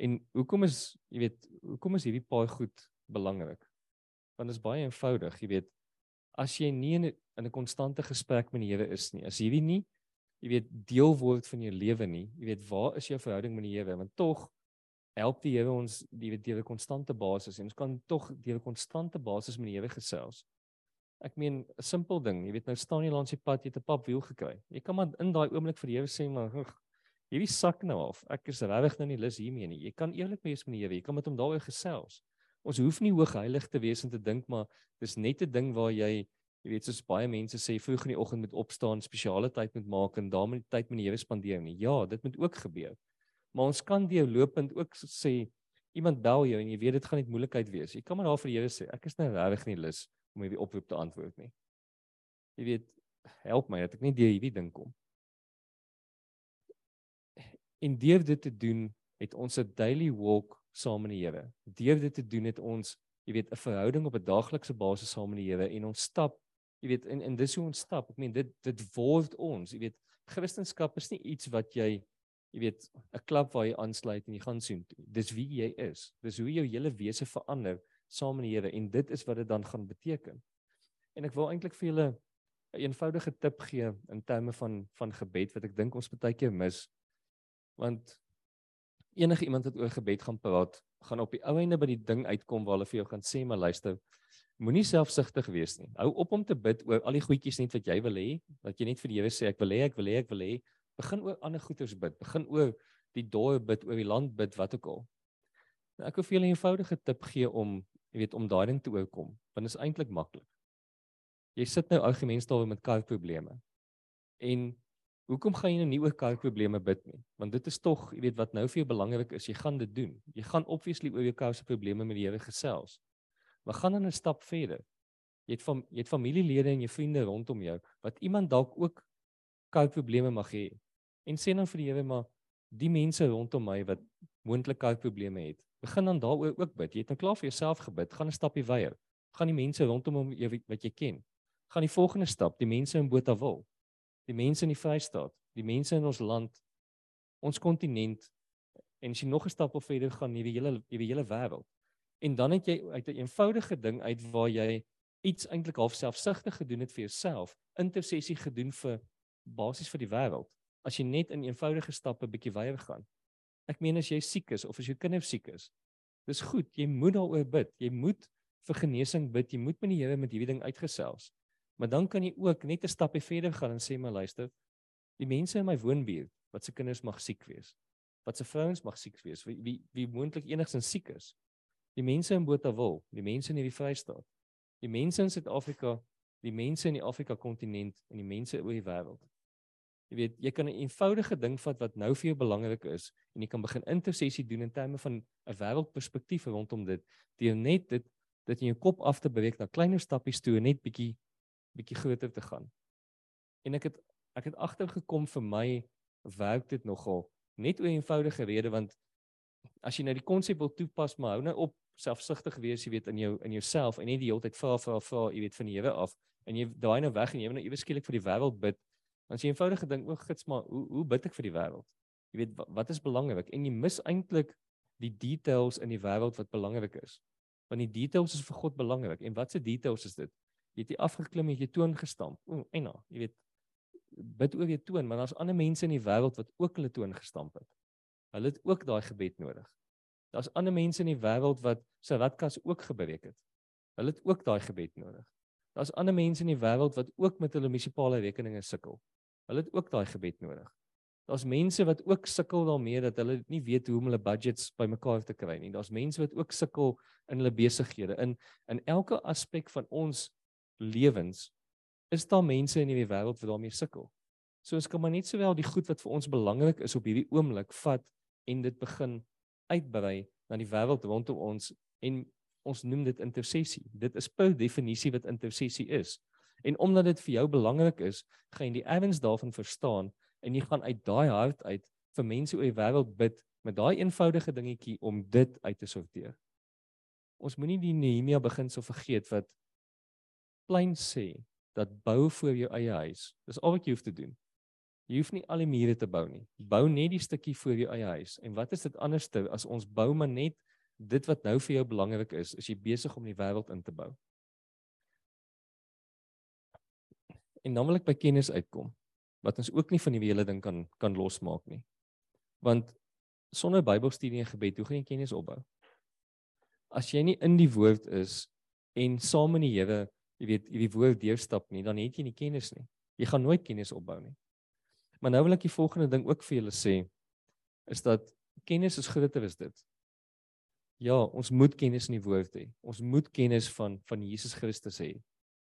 En hoekom is, jy weet, hoekom is hierdie paar goed belangrik. Want dit is baie eenvoudig, jy weet, as jy nie in 'n in 'n konstante gesprek met die Here is nie, as hierdie nie jy weet deel word van jou lewe nie, jy weet waar is jou verhouding met die Here? Want tog help die Here ons die weet deur 'n konstante basis en ons kan tog deur 'n konstante basis met die Here gesels. Ek meen 'n simpel ding, jy weet nou staan jy langs die pad, jy het 'n papwiel gekry. Jy kan maar in daai oomblik vir die Here sê maar hierdie sak nou af. Ek is regtig nou nie lus hiermee nie. Jy kan eerlik wees met die Here. Jy kan met hom daaroor gesels ons hoef nie hoogheilig te wees en te dink maar dis net 'n ding waar jy jy weet soos baie mense sê vroeg in die oggend moet opstaan, spesiale tyd moet maak en daarmee tyd met die Here spandeer nie. Ja, dit moet ook gebeur. Maar ons kan die lopend ook sê iemand bel jou en jy weet dit gaan net moeilikheid wees. Jy kan maar daar vir die Here sê ek is nou regtig nie lus om hierdie oproep te antwoord nie. Jy weet help my dat ek nie deur hierdie ding kom. En deur dit te doen het ons 'n daily walk saam met die Here. Deur dit te doen het ons, jy weet, 'n verhouding op 'n daaglikse basis saam met die Here en ons stap, jy weet, en en dis hoe ons stap. Ek meen dit dit word ons, jy weet, Christendom is nie iets wat jy jy weet, 'n klub waar jy aansluit en jy gaan soen toe. Dis wie jy is. Dis hoe jou hele wese verander saam met die Here en dit is wat dit dan gaan beteken. En ek wil eintlik vir julle 'n een eenvoudige tip gee in terme van van gebed wat ek dink ons baie keer mis. Want enige iemand wat oor gebed gaan praat, gaan op die ou einde by die ding uitkom waar hulle vir jou gaan sê maar luister, moenie selfsugtig wees nie. Hou op om te bid oor al die goedjies net wat jy wil hê, dat jy net vir die Here sê ek wil hê, ek wil hê, ek wil hê. Begin oor ander goeders bid. Begin oor die doel bid, oor die land bid, wat ook al. Ek wil vir julle 'n eenvoudige tip gee om, jy weet, om daai ding te oorkom, want dit is eintlik maklik. Jy sit nou argumentstawe met karprobleme. En hoekom gaan jy nou nie oor karprobleme bid nie? Want dit is tog, jy weet wat nou vir jou belangrik is, jy gaan dit doen. Jy gaan obviously oor jou karse probleme met die Here gesels. Maar gaan dan 'n stap verder. Jy het van jy het familielede en jou vriende rondom jou wat iemand dalk ook karprobleme mag hê. En sê dan vir die Here maar die mense rondom my wat moontlik karprobleme het. Begin dan daaroor ook bid. Jy het nou klaar vir jouself gebid, gaan 'n stapie weier. Gaan die mense rondom jou wat jy ken. Gaan die volgende stap, die mense in Botawil die mense in die Vrystaat, die mense in ons land, ons kontinent en as jy nog 'n stap of verder gaan, nie die hele die hele wêreld. En dan het jy uit 'n eenvoudige ding uit waar jy iets eintlik half selfsugtig gedoen het vir jouself, intersessie gedoen vir basies vir die wêreld. As jy net in eenvoudige stappe bietjie weier gaan. Ek meen as jy siek is of as jou kinders siek is, dis goed, jy moet daaroor bid. Jy moet vir genesing bid. Jy moet met die Here met hierdie ding uitgesels. Maar dan kan jy ook net 'n stapie verder gaan en sê maar luister, die mense in my woonbuurt wat se kinders mag siek wees, wat se vrouens mag siek wees, wie wie, wie moontlik enigsins siek is. Die mense in Botawil, die mense in die Vrystaat, die mense in Suid-Afrika, die mense in die Afrika kontinent en die mense oor die wêreld. Jy weet, jy kan 'n eenvoudige ding vat wat nou vir jou belangrik is en jy kan begin intersessie doen in terme van 'n wêreldperspektief rondom dit. Deur net dit dit in jou kop af te beweeg na kleiner stappies toe en net bietjie bietjie groter te gaan. En ek het ek het agtergekom vir my werk dit nogal net 'n eenvoudige rede want as jy nou die konsep wil toepas maar hou nou op selfsugtig wees jy weet in jou in jouself en net die hele tyd vra vra vra jy weet van die Here af en jy daai nou weg en jy wil nou ewe skielik vir die wêreld bid dan as jy eenvoudige ding o gits maar hoe hoe bid ek vir die wêreld? Jy weet wat, wat is belangrik? En jy mis eintlik die details in die wêreld wat belangrik is want die details is vir God belangrik. En wat se details is dit jy het jy afgeklim het jy toon gestamp. O, en nou, jy weet bid oor jou toon, maar daar's ander mense in die wêreld wat ook hulle toon gestamp het. Hulle het ook daai gebed nodig. Daar's ander mense in die wêreld wat se radkas ook gebreek het. Hulle het ook daai gebed nodig. Daar's ander mense in die wêreld wat ook met hulle munisipale rekeninge sukkel. Hulle het ook daai gebed nodig. Daar's mense wat ook sukkel daarmee dat hulle nie weet hoe om hulle budgets bymekaar te kry nie. Daar's mense wat ook sukkel in hulle besighede. In in elke aspek van ons lewens is daar mense in hierdie wêreld wat daarmee sukkel. So ons kan maar net sowel die goed wat vir ons belangrik is op hierdie oomblik vat en dit begin uitbrei na die wêreld rondom ons en ons noem dit intersessie. Dit is per definisie wat intersessie is. En omdat dit vir jou belangrik is, gaan jy die erns daarvan verstaan en jy gaan uit daai hart uit vir mense oor die wêreld bid met daai eenvoudige dingetjie om dit uit te sorteer. Ons moenie die Nehemia begin so vergeet wat plain sê dat bou voor jou eie huis. Dis al wat jy hoef te doen. Jy hoef nie al die mure te bou nie. Bou net die stukkie voor jou eie huis. En wat is dit anderste as ons bou maar net dit wat nou vir jou belangrik is, is jy besig om die wêreld in te bou. En dan wil ek by kennis uitkom wat ons ook nie van die hele ding kan kan losmaak nie. Want sonder Bybelstudie en gebed, hoe gaan jy kennis opbou? As jy nie in die woord is en saam met die Here jy weet hierdie woord deurstap nie, dan het jy nie kennis nie. Jy gaan nooit kennis opbou nie. Maar nou wil ek die volgende ding ook vir julle sê is dat kennis is groter as dit. Ja, ons moet kennis in die woord hê. Ons moet kennis van van Jesus Christus hê.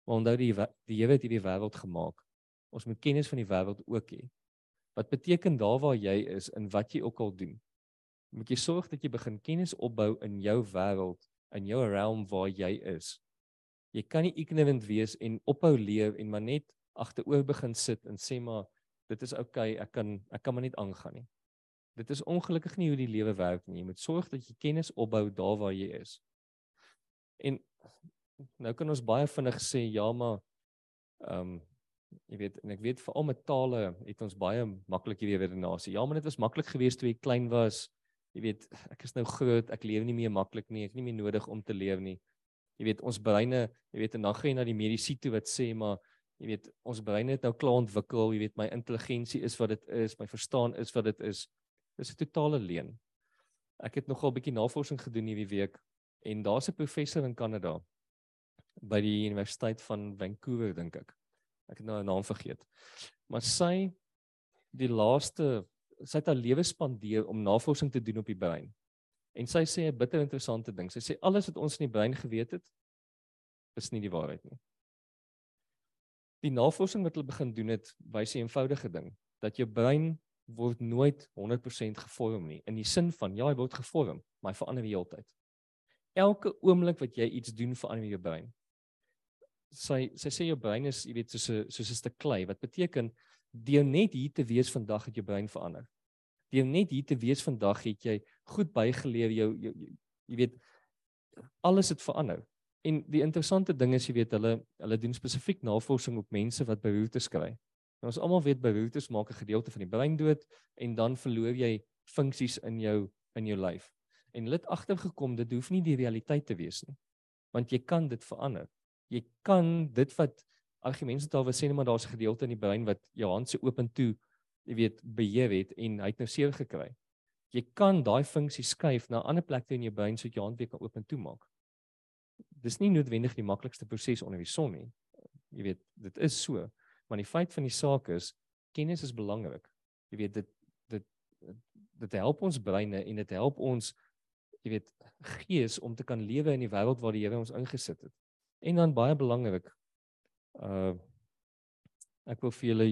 Maar onthou die die Here het hierdie wêreld gemaak. Ons moet kennis van die wêreld ook hê. Wat beteken daar waar jy is en wat jy ook al doen? Moet jy sorg dat jy begin kennis opbou in jou wêreld, in jou realm waar jy is. Jy kan nie ignorant wees en ophou leef en maar net agteroor begin sit en sê maar dit is oukei, okay, ek kan ek kan maar net aangaan nie. Dit is ongelukkig nie hoe die lewe werk nie. Jy moet sorg dat jy kennis opbou daar waar jy is. En nou kan ons baie vinnig sê ja maar ehm um, jy weet en ek weet veral met tale het ons baie maklik hierdie redenasie. Ja, maar dit was maklik geweest toe jy klein was. Jy weet, ek is nou groot, ek leef nie meer maklik nie. Ek het nie meer nodig om te leef nie jy weet ons breine, jy weet en dan gaan jy na die mediese toe wat sê maar jy weet ons breine het nou klaar ontwikkel, jy weet my intelligensie is wat dit is, my verstaan is wat dit is. Dis 'n totale leuen. Ek het nogal 'n bietjie navorsing gedoen hierdie week en daar's 'n professor in Kanada by die Universiteit van Vancouver dink ek. Ek het nou 'n naam vergeet. Maar sy die laaste sy het haar lewe spandeer om navorsing te doen op die brein. En sy sê 'n bitter interessante ding. Sy sê alles wat ons in die brein geweet het, is nie die waarheid nie. Die navorsing wat hulle begin doen het, wys 'n eenvoudige ding, dat jou brein word nooit 100% gevorm nie in die sin van ja, hy word gevorm, maar hy verander die hele tyd. Elke oomblik wat jy iets doen verander jou brein. Sy sy sê jou brein is, jy weet, soos 'n soos 'n stuk klei wat beteken deur net hier te wees vandag het jou brein verander. Deur net hier te wees vandag het jy goed bygeleer jou, jou, jou jy weet alles het verander. En die interessante ding is jy weet hulle hulle doen spesifiek navorsing op mense wat beroertes kry. Nou ons almal weet beroertes maak 'n gedeelte van die brein dood en dan verloor jy funksies in jou in jou lyf. En hulle het agtergekom dit hoef nie die realiteit te wees nie. Want jy kan dit verander. Jy kan dit wat argumente daar was sê net maar daar's 'n gedeelte in die brein wat jou hand se oop en toe, jy weet, beheer het en hy het nou seer gekry. Jy kan daai funksie skuif na 'n ander plek toe in jou brein sodat jou hand weer kan oop en toe maak. Dis nie noodwendig die maklikste proses onder die son nie. Jy weet, dit is so, maar die feit van die saak is kennis is belangrik. Jy weet dit dit dit help ons breine en dit help ons jy weet gees om te kan lewe in die wêreld waar die Here ons ingesit het. En dan baie belangrik, uh ek wil vir julle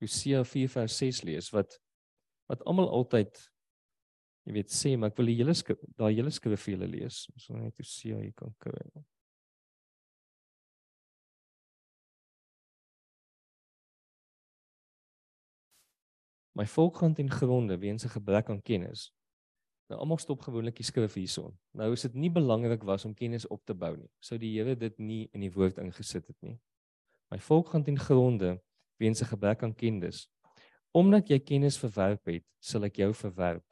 Hosea 4 vers 6 lees wat wat almal altyd jy weet sê maar ek wil die hele daai hele skrif vir julle lees. Ons wil net Hosea hier kan kry. My volk gaan ten gronde weens 'n gebrek aan kennis. Nou almal stop gewoonlik die skrif hierson. Nou is dit nie belangrik was om kennis op te bou nie. Sou die Here dit nie in die woord ingesit het nie. My volk gaan ten gronde weens 'n gebrek aan kennis. Omdat jy kennis verwerp het, sal ek jou verwerp.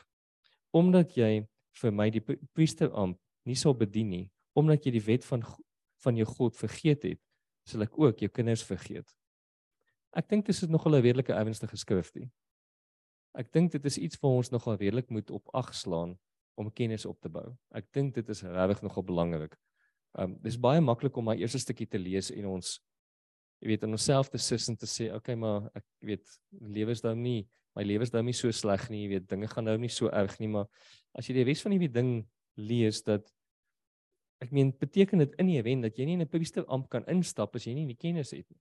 Omdat jy vir my die priesteramp nie sou bedien nie, omdat jy die wet van van jou God vergeet het, sal ek ook jou kinders vergeet. Ek dink dit is nogal 'n redelike ernstige skrifgie. Ek dink dit is iets wat ons nogal redelik moet op ag slaan om kennis op te bou. Ek dink dit is regtig nogal belangrik. Um dis baie maklik om my eerste stukkie te lees en ons jy weet in onsself te sis en te sê okay maar ek weet lewe is nou nie my lewe is nou nie so sleg nie jy weet dinge gaan nou nie so erg nie maar as jy die res van hierdie ding lees dat ek meen beteken dit in die event dat jy nie in 'n priester amp kan instap as jy nie die kennis het nie?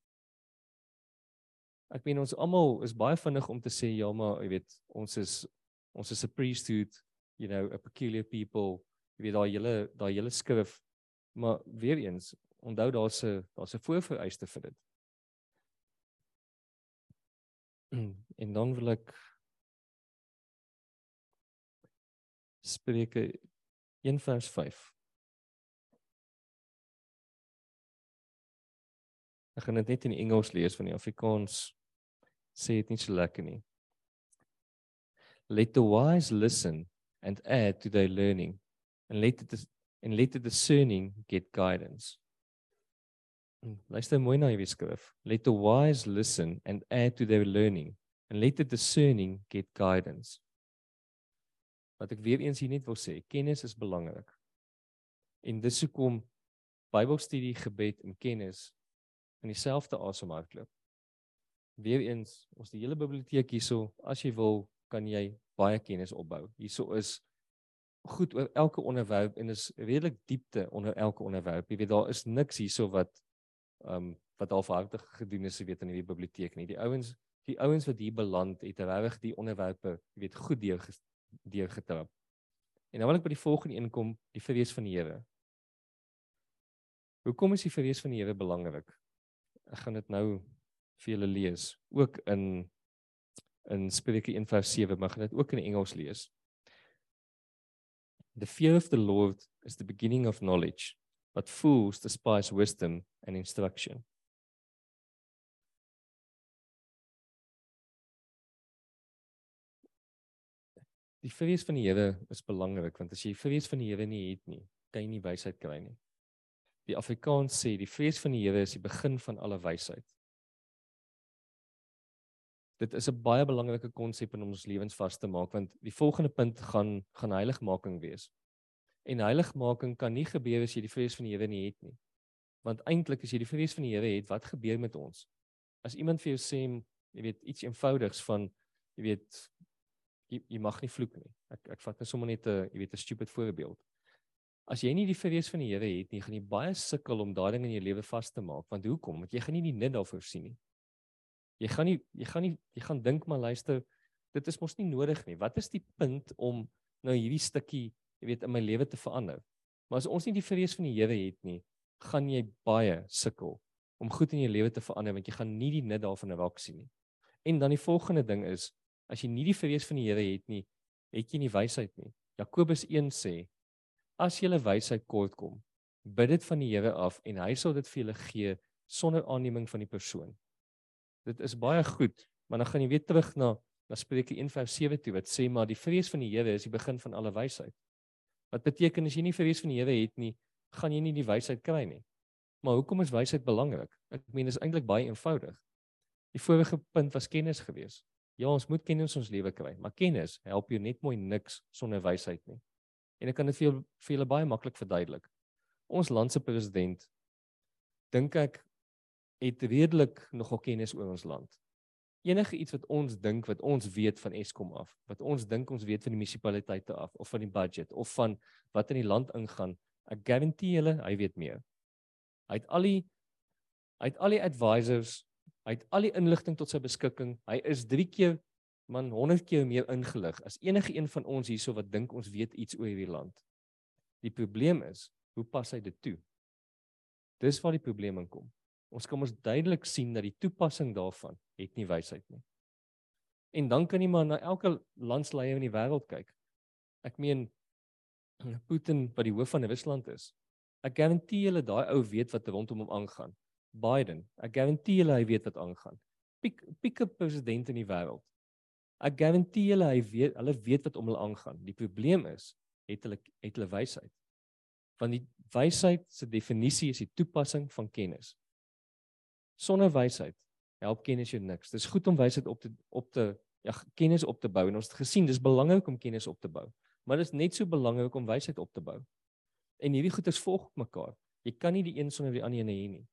Ek meen ons almal is baie vinnig om te sê ja maar jy weet ons is ons is 'n priesthood you know a peculiar people jy weet daai hele daai hele skrif maar weer eens onthou daar's 'n daar's 'n voorvereiste vir dit en dan wil ek Spreuke 1 vers 5. Ek gaan dit net in Engels lees van die Afrikaans sê dit nie so lekker nie. Let the wise listen and add to their learning and let the and let the discerning get guidance. Luister mooi na hierdie skrif. Let the wise listen and add to their learning and let the discerning get guidance. Wat ek weer eens hier net wil sê, kennis is belangrik. En dis hoekom Bybelstudie, gebed en kennis in dieselfde asem hardloop. Weer eens, ons die hele biblioteek hierso, as jy wil, kan jy baie kennis opbou. Hierso is goed oor elke onderwerp en is redelik diepte onder elke onderwerp. Jy weet daar is niks hierso wat ehm um, wat halfhartig gedoen is, jy weet in die biblioteek nie. Die ouens, die ouens wat hier beland het, regtig die onderwerpe, jy weet, goed deur deur getrap. En nou wil ek by die volgende een kom, die vrees van die Here. Hoekom is die vrees van die Here belangrik? Ek gaan dit nou vir julle lees, ook in in Spreuke 1:7, maar gaan dit ook in Engels lees. The fear of the Lord is the beginning of knowledge but fools despise wisdom and instruction. Die vrees van die Here is belangrik want as jy vrees van die Here nie het nie, kan jy nie wysheid kry nie. Die Afrikaans sê die vrees van die Here is die begin van alle wysheid. Dit is 'n baie belangrike konsep in ons lewens vas te maak want die volgende punt gaan gaan heiligmaking wees. En heiligmaking kan nie gebeur as jy die vrees van die Here nie het nie. Want eintlik as jy die vrees van die Here het, wat gebeur met ons? As iemand vir jou sê, jy weet iets eenvoudigs van jy weet jy, jy mag nie vloek nie. Ek ek vat net sommer net 'n jy weet 'n stupid voorbeeld. As jy nie die vrees van die Here het nie, gaan jy baie sukkel om daai ding in jou lewe vas te maak. Want hoekom? Want jy gaan nie die nut daarvoor sien nie. Jy gaan nie jy gaan nie jy gaan dink maar luister, dit is mos nie nodig nie. Wat is die punt om nou hierdie stukkie, jy weet, in my lewe te verander? Maar as ons nie die vrees van die Here het nie, gaan jy baie sukkel om goed in jou lewe te verander want jy gaan nie die nut daarvan raak sien nie. En dan die volgende ding is as jy nie die vrees van die Here het nie, het jy nie wysheid nie. Jakobus 1 sê as jy wysheid kort kom, bid dit van die Here af en hy sal dit vir julle gee sonder aanneming van die persoon. Dit is baie goed, maar dan gaan jy weer terug na na Spreuke 1:7 toe wat sê maar die vrees van die Here is die begin van alle wysheid. Wat beteken as jy nie vrees van die Here het nie, gaan jy nie die wysheid kry nie. Maar hoekom is wysheid belangrik? Ek meen dit is eintlik baie eenvoudig. Die vorige punt was kennis gewees. Ja, ons moet kennis ons lewe kry, maar kennis help jou net mooi niks sonder wysheid nie. En ek kan dit vir jou vir julle baie maklik verduidelik. Ons land se president dink ek het redelik nogal kennis oor ons land. Enige iets wat ons dink wat ons weet van Eskom af, wat ons dink ons weet van die munisipaliteite af of van die budget of van wat in die land ingaan, ek garandeer julle hy weet meer. Hy het al die hy het al die advisors, hy het al die inligting tot sy beskikking. Hy is 3 keer man 100 keer meer ingelig as enige een van ons hierso wat dink ons weet iets oor hierdie land. Die probleem is, hoe pas hy dit toe? Dis waar die probleem inkom. Ons kan ons duidelik sien dat die toepassing daarvan het nie wysheid nie. En dan kan jy maar na elke landsleier in die wêreld kyk. Ek meen Putin wat die hoof van Rusland is. Ek garandeer julle daai ou weet wat rondom hom aangaan. Biden, ek garandeer julle hy weet wat aangaan. Piek pieke president in die wêreld. Ek garandeer julle hy weet hulle weet wat om hulle aangaan. Die probleem is het hulle het hulle wysheid. Want die wysheid se definisie is die toepassing van kennis. Sonder wysheid help kennis jou niks. Dis goed om wysheid op te op te ja kennis op te bou en ons het gesien dis belangrik om kennis op te bou. Maar dit is net so belangrik om wysheid op te bou. En hierdie goed is volg mekaar. Jy kan nie die een sonder die ander hê nie.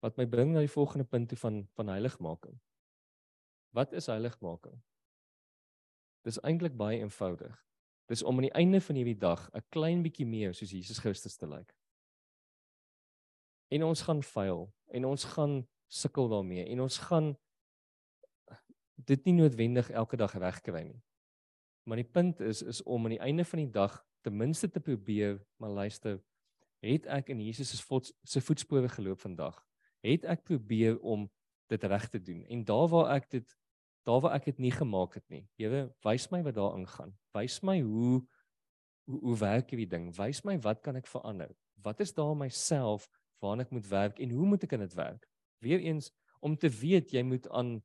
Wat my bring na die volgende punt toe van van heiligmaking. Wat is heiligmaking? Dis eintlik baie eenvoudig. Dis om aan die einde van hierdie dag 'n klein bietjie meer soos Jesus Christus te lyk. En ons gaan faal en ons gaan sukkel daarmee en ons gaan dit nie noodwendig elke dag regkry nie. Maar die punt is is om aan die einde van die dag ten minste te probeer, maar luister, het ek in Jesus se voet, se voetspore geloop vandag? Het ek probeer om dit reg te doen? En daar waar ek dit daar waar ek dit nie gemaak het nie. Here, wys my wat daar aangaan. Wys my hoe hoe, hoe werk hierdie ding? Wys my wat kan ek verander? Wat is daar myself waarna ek moet werk en hoe moet ek aan dit werk? Weereens om te weet jy moet aan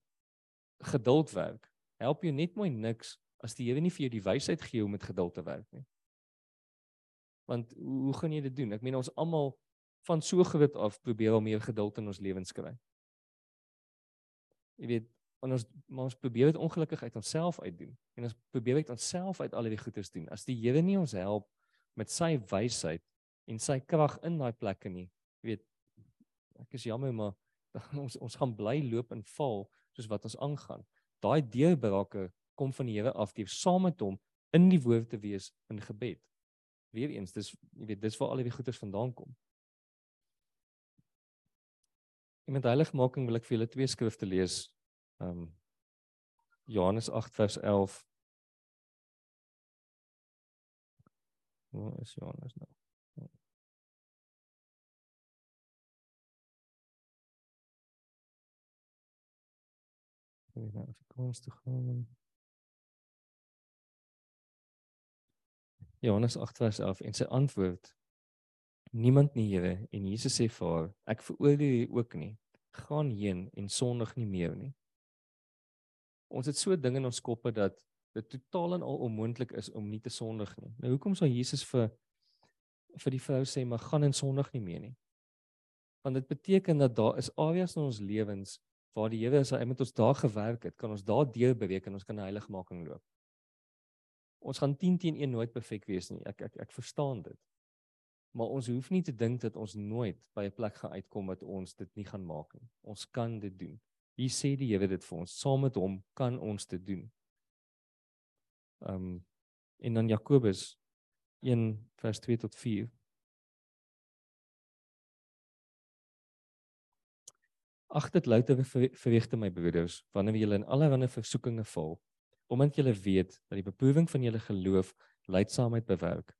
geduld werk. Help jou net mooi niks as die Here nie vir jou die wysheid gee om met geduld te werk nie. Want hoe gaan jy dit doen? Ek meen ons almal van so groot af probeer om meer geduld in ons lewens kry. Jy weet, ons ons probeer dit ongelukkig uit onsself uitdoen en ons probeer dit onsself uit al die goeders doen. As die Here nie ons help met sy wysheid en sy krag in daai plekke nie, jy weet, ek is jammer maar ons ons gaan bly loop en val soos wat ons aangaan. Daai deurbrake kom van die Here af deur saam met hom in die woord te wees in gebed. Weereens, dis jy weet, dis waar al die goeders vandaan kom. En met heiligmaking wil ek vir julle twee skrifte lees. Um Johannes 8 vers 11. Waar is Johannes nou? Ek weet nou of ek kans toe gaan. Johannes 8 vers 11 en sy antwoord Niemand nie Here en Jesus sê vir haar ek veroordeel u ook nie. Gaan heen en sondig nie meer nie. Ons het so dinge in ons koppe dat dit totaal en al onmoontlik is om nie te sondig nie. Nou hoekom sou Jesus vir vir die vrou sê maar gaan en sondig nie meer nie? Want dit beteken dat daar is areas in ons lewens waar die Here as hy met ons daar gewerk het kan ons daar deur beweeg en ons kan heiligmaking loop. Ons gaan 10 teen 1 nooit perfek wees nie. Ek ek ek verstaan dit. Maar ons hoef nie te dink dat ons nooit by 'n plek gaan uitkom wat ons dit nie gaan maak nie. Ons kan dit doen. Hier sê die Here dit vir ons. Saam met hom kan ons dit doen. Ehm um, en dan Jakobus 1 vers 2 tot 4. Ag dit louter verwegte my broeders wanneer julle in allerlei versoekinge val omdat julle weet dat die beproewing van julle geloof lydsaamheid bewerk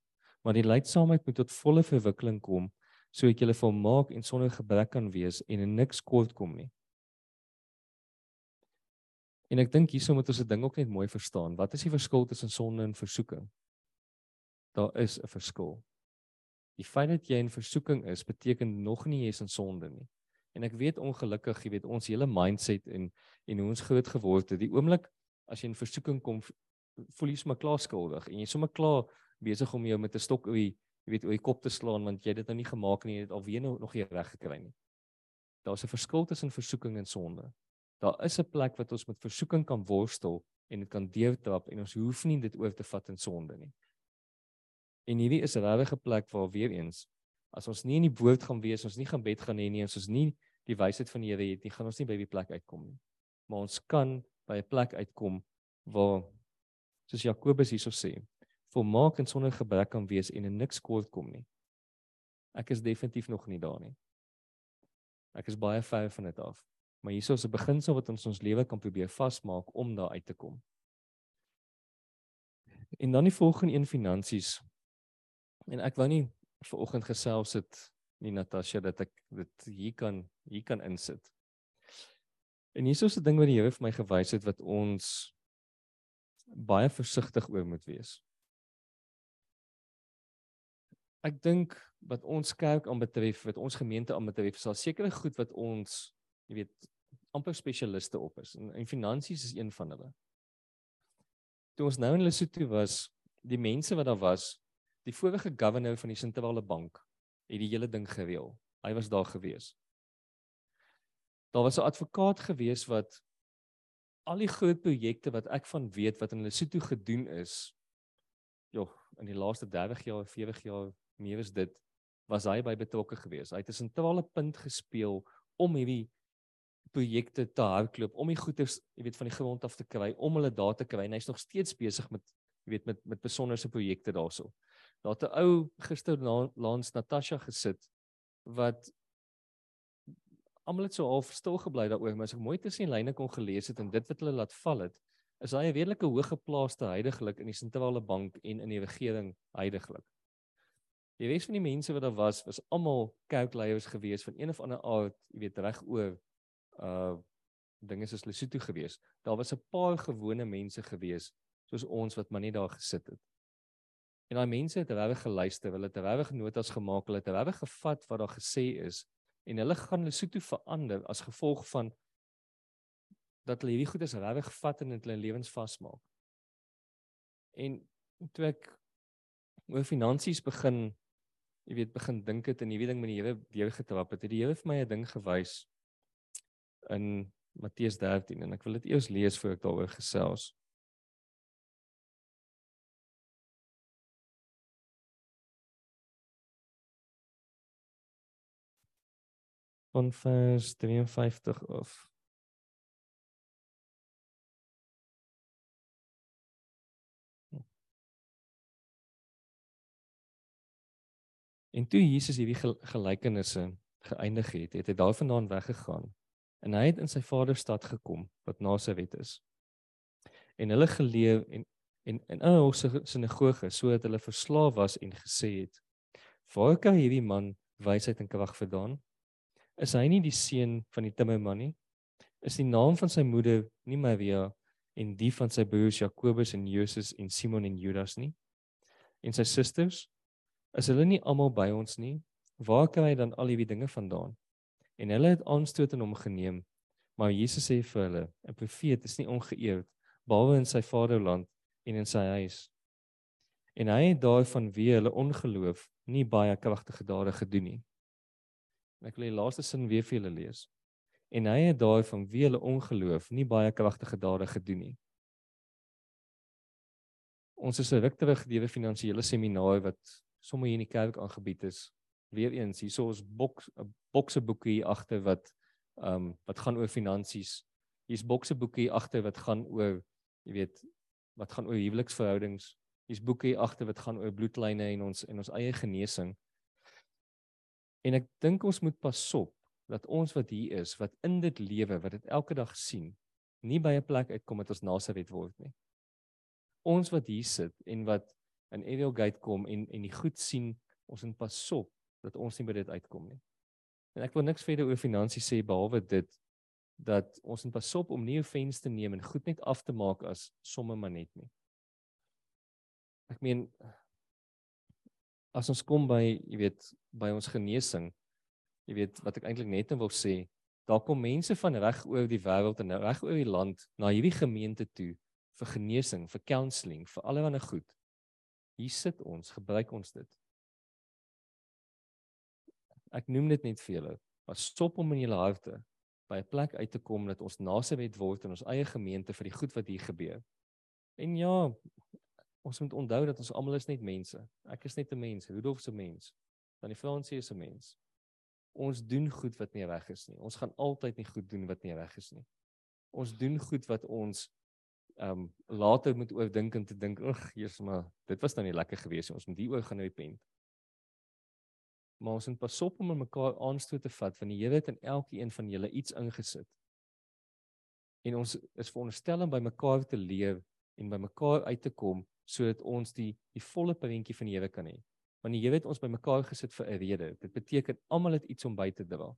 maar die lydsaamheid moet tot volle verwikkeling kom sodat julle volmaak en sonder gebrek kan wees en niks kort kom nie En ek dink hierso moet ons 'n ding ook net mooi verstaan. Wat is die verskil tussen sonde en versoeking? Daar is 'n verskil. Die feit dat jy in versoeking is, beteken nog nie jy is in sonde nie. En ek weet ongelukkig, jy weet ons hele mindset en en hoe ons groot geword het, die oomblik as jy in versoeking kom, voel jy sommer klaar skuldig en jy sommer klaar besig om jou met 'n stok oor jy weet oor die kop te slaan want jy het dit nou nie gemaak nie, jy het alweer nou nog nie reg gekry nie. Daar's 'n verskil tussen versoeking en sonde. Daar is 'n plek wat ons met versoeking kan worstel en dit kan deurtrap en ons hoef nie dit oor te vat in sonde nie. En hierdie is 'n regte plek waar weer eens as ons nie in die woord gaan wees, ons nie gaan bed gaan hê nie, ons nie die wysheid van die Here het nie, gaan ons nie by die plek uitkom nie. Maar ons kan by 'n plek uitkom waar soos Jakobus hierso sê, volmaak en sonder gebrek kan wees en in niks kort kom nie. Ek is definitief nog nie daar nie. Ek is baie ver van dit af. Maar hierso is 'n beginsel wat ons ons lewe kan probeer vasmaak om daar uit te kom. En dan die volgende een finansies. En ek wou nie ver oggend gesels het nie Natasha dat ek dit hier kan hier kan insit. En hierso is 'n ding wat die Here vir my gewys het wat ons baie versigtig oor moet wees. Ek dink wat ons kerk aanbetref, wat ons gemeente aanbetref, sal seker goed wat ons, jy weet, amper spesialiste op is en, en finansies is een van hulle. Toe ons nou in Lesotho was, die mense wat daar was, die vorige governor van die sentrale bank het die hele ding gereël. Hy was daar gewees. Daar was 'n advokaat gewees wat al die groot projekte wat ek van weet wat in Lesotho gedoen is, joh, in die laaste 30 jaar, 40 jaar, meer as dit, was hy by betrokke gewees. Hy het 'n sentrale punt gespeel om hierdie projekte te hardloop om die goederes, jy weet, van die grond af te kry, om hulle daar te kry. En hy's nog steeds besig met jy weet met met besonderse projekte daarso. Daar het 'n ou gister na langs Natasha gesit wat almal het so half stil gebly daaroor, maar as ek mooi tussen die lyne kon gelees het en dit wat hulle laat val het, is hy 'n redelike hoëgeplaaste heidaglik in die sentrale bank en in die regering heidaglik. Die res van die mense wat daar was, was almal kerkleiers gewees van een of ander aard, jy weet reg oor uh dinge soos Lesotho gewees. Daar was 'n paar gewone mense gewees soos ons wat maar net daar gesit het. En daai mense het regtig geluister, hulle het regtig notas gemaak, hulle het regtig gevat wat daar gesê is en hulle gaan Lesotho verander as gevolg van dat hulle hierdie goedes regtig vat en in hulle lewens vasmaak. En toe ek oor finansies begin jy weet begin dink het en hierdie ding met die Here deur getrap het, het die Here vir my 'n ding gewys in Matteus 13 en ek wil dit eers lees voor ek daaroor gesels. van vers 53 of En toe Jesus hierdie gelykenisse geëindig het, het hy daarvandaan weggegaan en hy het in sy vader stad gekom wat na sy wet is. En hulle geleef en en in 'n hoë sinagoge sodat hulle verslaaf was en gesê het: "Waar kan hierdie man wysheid en krag vandaan? Is hy nie die seun van die timmerman nie? Is die naam van sy moeder nie Maria en die van sy broers Jakobus en Josef en Simon en Judas nie? En sy susters? Is hulle nie almal by ons nie? Waar kry hy dan al hierdie dinge vandaan?" En hulle het aanstoot in hom geneem. Maar Jesus sê vir hulle: "’n Profeet is nie ongeëerd behalwe in sy vaderland en in sy huis." En hy het daarvan wie hulle ongeloof nie baie kragtige dade gedoen nie. Ek wil die laaste sin weer vir julle lees. En hy het daarvan wie hulle ongeloof nie baie kragtige dade gedoen nie. Ons is 'n ruk terug gedewe finansiële seminar wat sommer hier in die kerk aangebied is weer eens hierso ons boks 'n bokseboekie hier agter wat um wat gaan oor finansies. Hier's bokse boeke hier agter wat gaan oor jy weet wat gaan oor huweliksverhoudings. Hier's boeke hier agter wat gaan oor bloedlyne en ons en ons eie genesing. En ek dink ons moet pas op dat ons wat hier is, wat in dit lewe, wat dit elke dag sien, nie by 'n plek uitkom dat ons Nasaret word nie. Ons wat hier sit en wat in Ariel Gate kom en en die goed sien, ons moet pas op dat ons nie by dit uitkom nie. En ek wil niks verder oor finansies sê behalwe dit dat ons moet pas op om nie offense te neem en goed net af te maak as somme maar net nie. Ek meen as ons kom by, jy weet, by ons genesing, jy weet wat ek eintlik net wil sê, daar kom mense van reg oor die wêreld en reg oor die land na hierdie gemeente toe vir genesing, vir counselling, vir allerlei goed. Hier sit ons, gebruik ons dit. Ek noem dit net vir julle. Maar stop om in julle harte by 'n plek uit te kom dat ons nasewet word in ons eie gemeente vir die goed wat hier gebeur. En ja, ons moet onthou dat ons almal is net mense. Ek is net 'n mens, Rudolf se mens. Dan die Fransie 'n mens. Ons doen goed wat nie reg is nie. Ons gaan altyd nie goed doen wat nie reg is nie. Ons doen goed wat ons ehm um, later moet oordink en te dink, "Ag, Jesus, maar dit was nou nie lekker gewees nie. Ons moet hieroor gaan repent." maar ons moet pas op om mekaar aanstoot te vat want die Here het in elkeen van julle iets ingesit. En ons is veronderstel om by mekaar te leef en by mekaar uit te kom sodat ons die die volle prentjie van die Here kan hê. Want die Here het ons by mekaar gesit vir 'n rede. Dit beteken almal het iets om by te dra.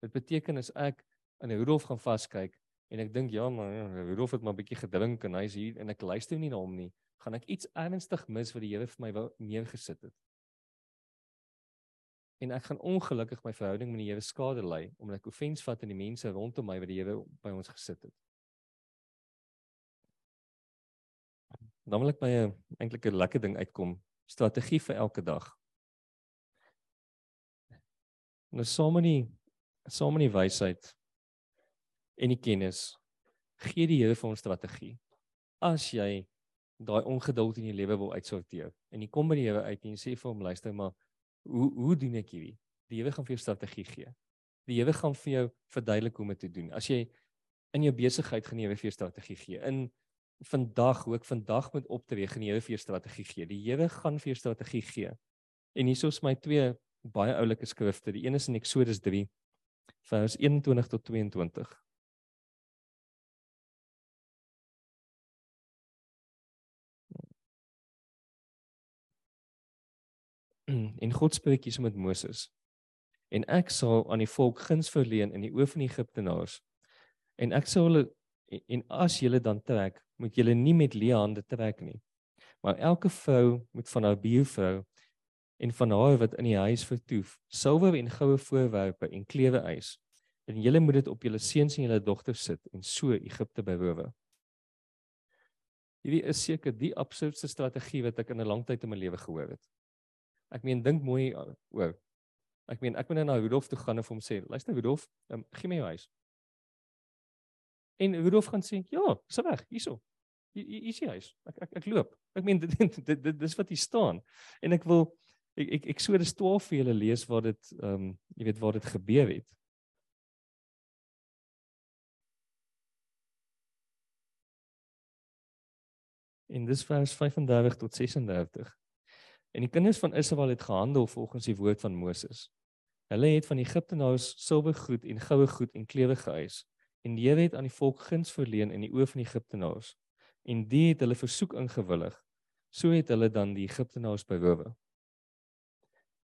Dit beteken as ek in 'n Rudolf gaan vaskyk en ek dink ja maar Rudolf het maar 'n bietjie gedrink en hy's hier en ek luister nie na hom nie, gaan ek iets ernstig mis wat die Here vir my wou neergesit het en ek gaan ongelukkig my verhouding met die Here skade ly omdat ek offens vat aan die mense rondom my wat die Here by ons gesit het. Dan wil ek by 'n eintlik 'n lekker ding uitkom, strategie vir elke dag. Nou saam met die saam met die wysheid en die kennis gee die Here vir ons strategie. As jy daai ongeduld in jou lewe wil uitsorteer en jy kom by die Here uit en jy sê vir hom luister maar hoe hoe doen ek hierdie? Die Here gaan vir jou strategie gee. Die Here gaan vir jou verduidelik hoe om dit te doen. As jy in jou besigheid gaan die Here vir jou strategie gee. In vandag hoe ek vandag moet optree, gaan die Here vir jou strategie gee. Die Here gaan vir jou strategie gee. En hier is my twee baie oulike skrifte. Die een is in Eksodus 3 vers 21 tot 22. en God spreek hier met Moses. En ek sal aan die volk guns verleen in die oë van die Egiptenaars. En ek sal hulle en as julle dan trek, moet julle nie met leë hande trek nie. Maar elke vrou moet van haar buurvrou en van haar wat in die huis vertoef, silwer en goue voorwerpe en klewe eis. En julle moet dit op julle seuns en julle dogters sit en so Egipte berowe. Hierdie is seker die absurdste strategie wat ek in 'n lang tyd in my lewe gehoor het. Ek meen dink mooi uh, oor. Ek meen ek moet nou na Rudolf toe gaan en vir hom sê, luister Rudolf, um, gee my jou huis. En Rudolf gaan sê, ja, dis reg, hierso. Hier is die huis. Ek ek ek loop. Ek meen dit dit, dit, dit dis wat hier staan. En ek wil ek ek ek so dis 12 vir julle lees waar dit ehm um, jy weet waar dit gebeur het. In dis vers 35 tot 36. En die kinders van Israel het gehandel volgens die woord van Moses. Hulle het van Egiptenaars silwergoed en goue goed en klewe geëis. En die Here het aan die volk guns verleen in die oë van die Egiptenaars. En die het hulle versoek ingewillig. So het hulle dan die Egiptenaars berowe.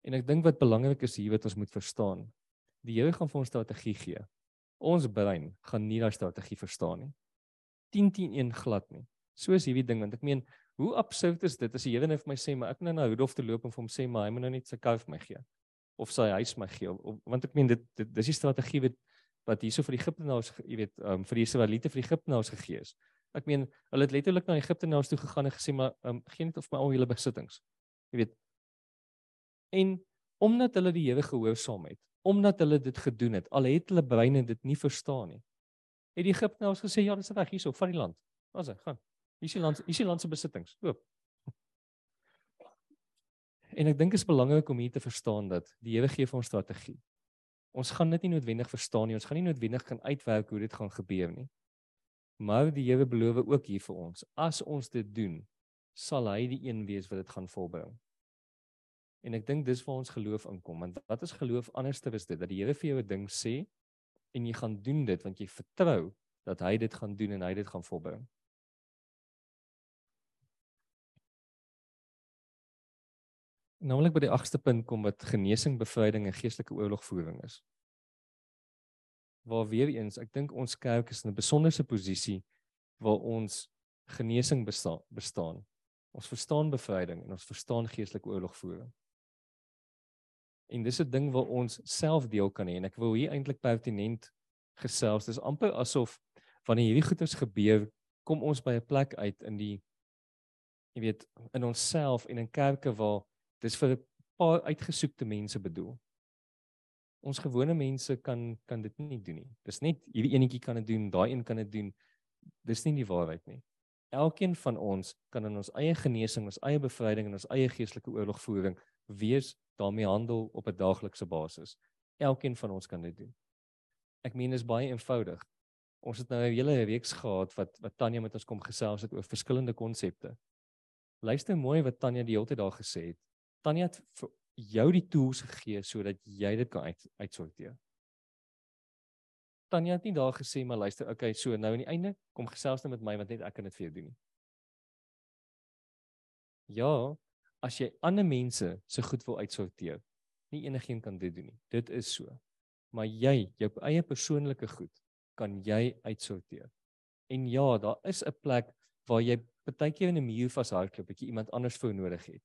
En ek dink wat belangrik is hier wat ons moet verstaan. Die Here gaan vir ons strategie gee. Ons brein gaan nie daai strategie verstaan nie. 10 10 1 glad nie. So is hierdie ding want ek meen Hoe absurd is dit as die Here net vir my sê maar ek moet nou na Rudolf te loop en vir hom sê maar hy moet nou net sy kar vir my gee of sy huis my gee of, want ek meen dit, dit dis die strategie wat wat hierso vir die Egiptenaars jy weet um, vir die Israeliete vir die Egiptenaars gegee is. Ek meen hulle het letterlik na Egiptenaars toe gegaan en gesê maar um, gee net of my al julle besittings. Jy weet. En omdat hulle die Here gehoorsaam het, omdat hulle dit gedoen het, al het hulle breine dit nie verstaan nie. Het die Egiptenaars gesê ja, dis reg hierso, van die land. Ons gaan. Hier is die land, hier is die land se besittings. Koop. En ek dink dit is belangrik om hier te verstaan dat die Here gee vir ons strategie. Ons gaan dit nie noodwendig verstaan nie. Ons gaan nie noodwendig kan uitwerk hoe dit gaan gebeur nie. Maar die Here beloof ook hier vir ons, as ons dit doen, sal hy die een wees wat dit gaan volbring. En ek dink dis waar ons geloof inkom, want wat is geloof anderste is dit dat die Here vir jou 'n ding sê en jy gaan doen dit want jy vertrou dat hy dit gaan doen en hy dit gaan volbring. Ek by die agste punt kom wat genesing, bevryding en geestelike oorlogvoering is. Waar weer eens, ek dink ons kerk is in 'n besonderse posisie waar ons genesing bestaan, bestaan. Ons verstaan bevryding en ons verstaan geestelike oorlogvoering. En dis 'n ding waar ons self deel kan hê en ek wil hier eintlik pertinent gesels. Dis amper asof wanneer hierdie goeters gebeur, kom ons by 'n plek uit in die jy weet in onsself en in kerke waar dis vir 'n paar uitgesoekte mense bedoel. Ons gewone mense kan kan dit nie doen nie. Dis net hierdie enetjie kan dit doen, daai een kan dit doen. Dis nie die waarheid nie. Elkeen van ons kan in ons eie genesing, ons eie bevryding en ons eie geestelike oorlogvoering wees daarmee handel op 'n daaglikse basis. Elkeen van ons kan dit doen. Ek meen dit is baie eenvoudig. Ons het nou 'n hele reeks gehad wat wat Tanya met ons kom gesels het oor verskillende konsepte. Luister mooi wat Tanya die hele tyd daar gesê het. Tanya het vir jou die tools gegee sodat jy dit kan uit, uitsorteer. Tanya het nie daar gesê maar luister, okay, so nou aan die einde kom gesels net met my want net ek kan dit vir jou doen nie. Ja, as jy ander mense se so goed wil uitsorteer, nie enigiemand kan dit doen nie. Dit is so. Maar jy, jou eie persoonlike goed, kan jy uitsorteer. En ja, daar is 'n plek waar jy baie keer in 'n muur vashardloop, dat jy iemand anders vir nodig het.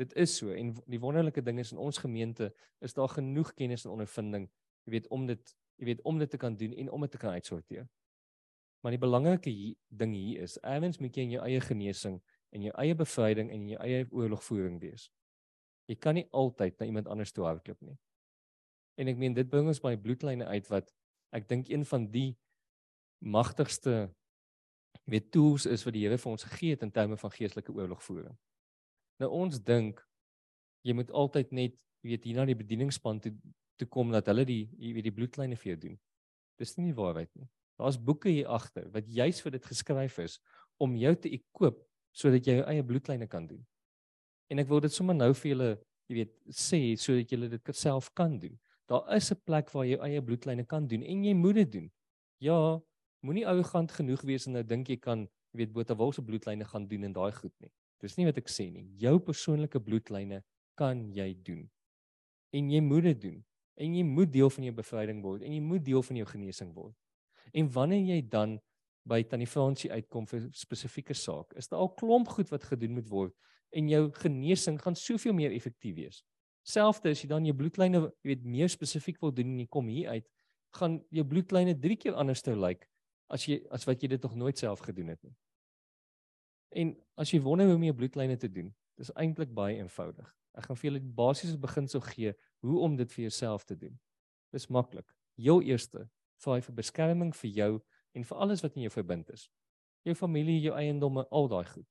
Dit is so en die wonderlike ding is in ons gemeente is daar genoeg kennis en ondervinding, jy weet om dit, jy weet om dit te kan doen en om dit te kan uitsorteer. Maar die belangrike ding hier is, erns moet jy in jou eie genesing en jou eie bevryding en jou eie oorlogvoering wees. Jy kan nie altyd na iemand anders toe hardloop nie. En ek meen dit bring ons by bloedlyne uit wat ek dink een van die magtigste weet tools is wat die Here vir ons gegee het in terme van geestelike oorlogvoering. Nou ons dink jy moet altyd net weet hier na die bedieningspan toe toe kom dat hulle die weet die bloedlyne vir jou doen. Dis nie die waarheid nie. Daar's boeke hier agter wat juis vir dit geskryf is om jou te ekoop sodat jy jou eie bloedlyne kan doen. En ek wil dit sommer nou vir julle jy weet sê sodat julle dit self kan doen. Daar is 'n plek waar jy eie bloedlyne kan doen en jy moet dit doen. Ja, moenie arrogant genoeg wees en nou dink jy kan jy weet Botawil se bloedlyne gaan doen en daai goed nie. Dis nie wat ek sê nie. Jou persoonlike bloedlyne kan jy doen. En jy moet dit doen. En jy moet deel van jou bevryding word en jy moet deel van jou genesing word. En wanneer jy dan by Tannie Fransie uitkom vir spesifieke saak, is daar al klomp goed wat gedoen moet word en jou genesing gaan soveel meer effektief wees. Selfs as jy dan jou bloedlyne, jy weet, meer spesifiek wil doen en jy kom hier uit, gaan jou bloedlyne 3 keer anders te lyk like, as jy as wat jy dit nog nooit self gedoen het nie. En as jy wonder hoe om jou bloedlyne te doen, dis eintlik baie eenvoudig. Ek gaan vir julle die basiese beginsel gee hoe om dit vir jouself te doen. Dis maklik. Heel eerste, vra vir beskerming vir jou en vir alles wat in jou verbind is. Jou familie, jou eiendomme, al daai goed.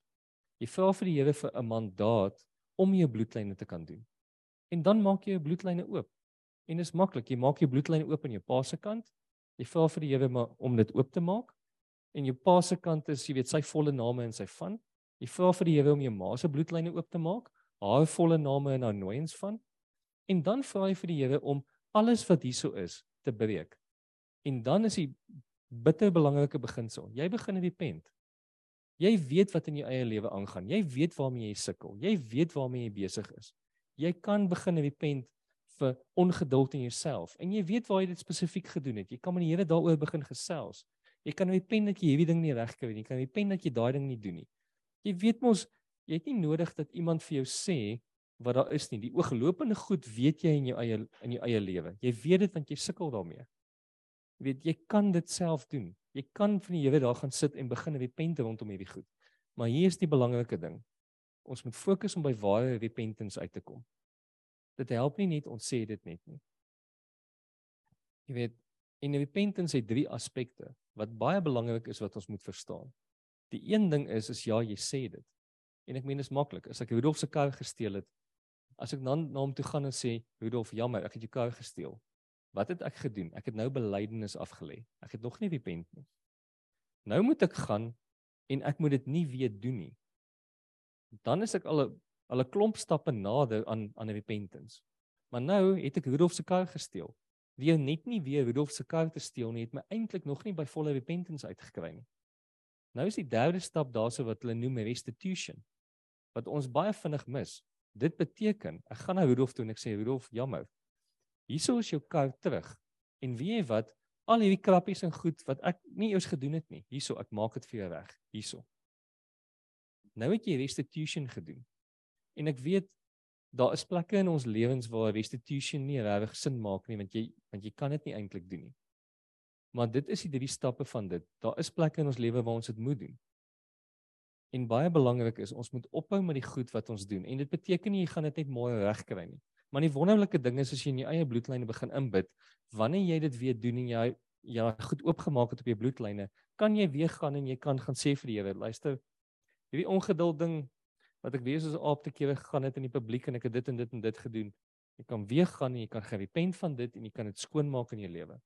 Jy vra vir die Here vir 'n mandaat om jou bloedlyne te kan doen. En dan maak jy jou bloedlyne oop. En dis maklik. Jy maak jou bloedlyne oop aan jou pa se kant. Jy vra vir die Here om dit oop te maak en jou pa se kant is, jy weet, sy volle name en sy van. Jy vra vir die Here om jou ma se bloedlyne oop te maak, haar volle name en haar nooiens van. En dan vra jy vir die Here om alles wat hierso is te breek. En dan is die bitter belangrike beginsel. Jy begin repent. Jy weet wat in jou eie lewe aangaan. Jy weet waarmee jy sukkel. Jy weet waarmee jy besig is. Jy kan begin repent vir ongeduld in jouself en jy weet waar jy dit spesifiek gedoen het. Jy kan met die Here daaroor begin gesels. Jy kan nie pen dat jy hierdie ding nie regkry nie. Jy kan nie pen dat jy daai ding nie doen nie. Jy weet mos jy het nie nodig dat iemand vir jou sê wat daar is nie. Die ooglopende goed weet jy in jou eie in jou eie lewe. Jy weet dit want jy sukkel daarmee. Jy weet jy kan dit self doen. Jy kan van die Here daar gaan sit en begin repent rondom hierdie goed. Maar hier is die belangrike ding. Ons moet fokus om by ware repentance uit te kom. Dit help nie net ons sê dit net nie. Jy weet, en repentance het drie aspekte wat baie belangrik is wat ons moet verstaan. Die een ding is is ja, jy sê dit. En ek meen dit is maklik. As ek Rudolf se kar gesteel het, as ek dan na hom toe gaan en sê, "Rudolf, jammer, ek het jou kar gesteel." Wat het ek gedoen? Ek het nou belydenis afgelê. Ek het nog nie repent nie. Nou moet ek gaan en ek moet dit nie weer doen nie. Dan is ek al 'n al 'n klomp stappe nader aan aan repentance. Maar nou het ek Rudolf se kar gesteel. Wie net nie weer Rudolf se kar te steel nie, het my eintlik nog nie by volle repentance uitgekry nie. Nou is die derde stap daarso wat hulle noem restitution wat ons baie vinnig mis. Dit beteken, ek gaan na Rudolf toe en ek sê Rudolf, jammer. Hierso is jou kar terug. En weet jy wat? Al hierdie krappies en goed wat ek nie eers gedoen het nie. Hierso, ek maak dit vir jou reg. Hierso. Nou het jy restitution gedoen. En ek weet daar is plekke in ons lewens waar restitution nie regtig sin maak nie want jy want jy kan dit nie eintlik doen nie. Maar dit is die drie stappe van dit. Daar is plekke in ons lewe waar ons dit moet doen. En baie belangrik is ons moet ophou met die goed wat ons doen. En dit beteken nie jy gaan dit net mooi regkry nie. Maar die wonderlike ding is as jy in jou eie bloedlyne begin inbid, wanneer jy dit weer doen en jy ja goed oopgemaak het op jou bloedlyne, kan jy weer gaan en jy kan gaan sê vir die Here, luister, hierdie ongeduld ding wat ek weer soos 'n aap te keer gegaan het in die publiek en ek het dit en dit en dit gedoen. Jy kan weer gaan en jy kan gerepent van dit en jy kan dit skoonmaak in jou lewe.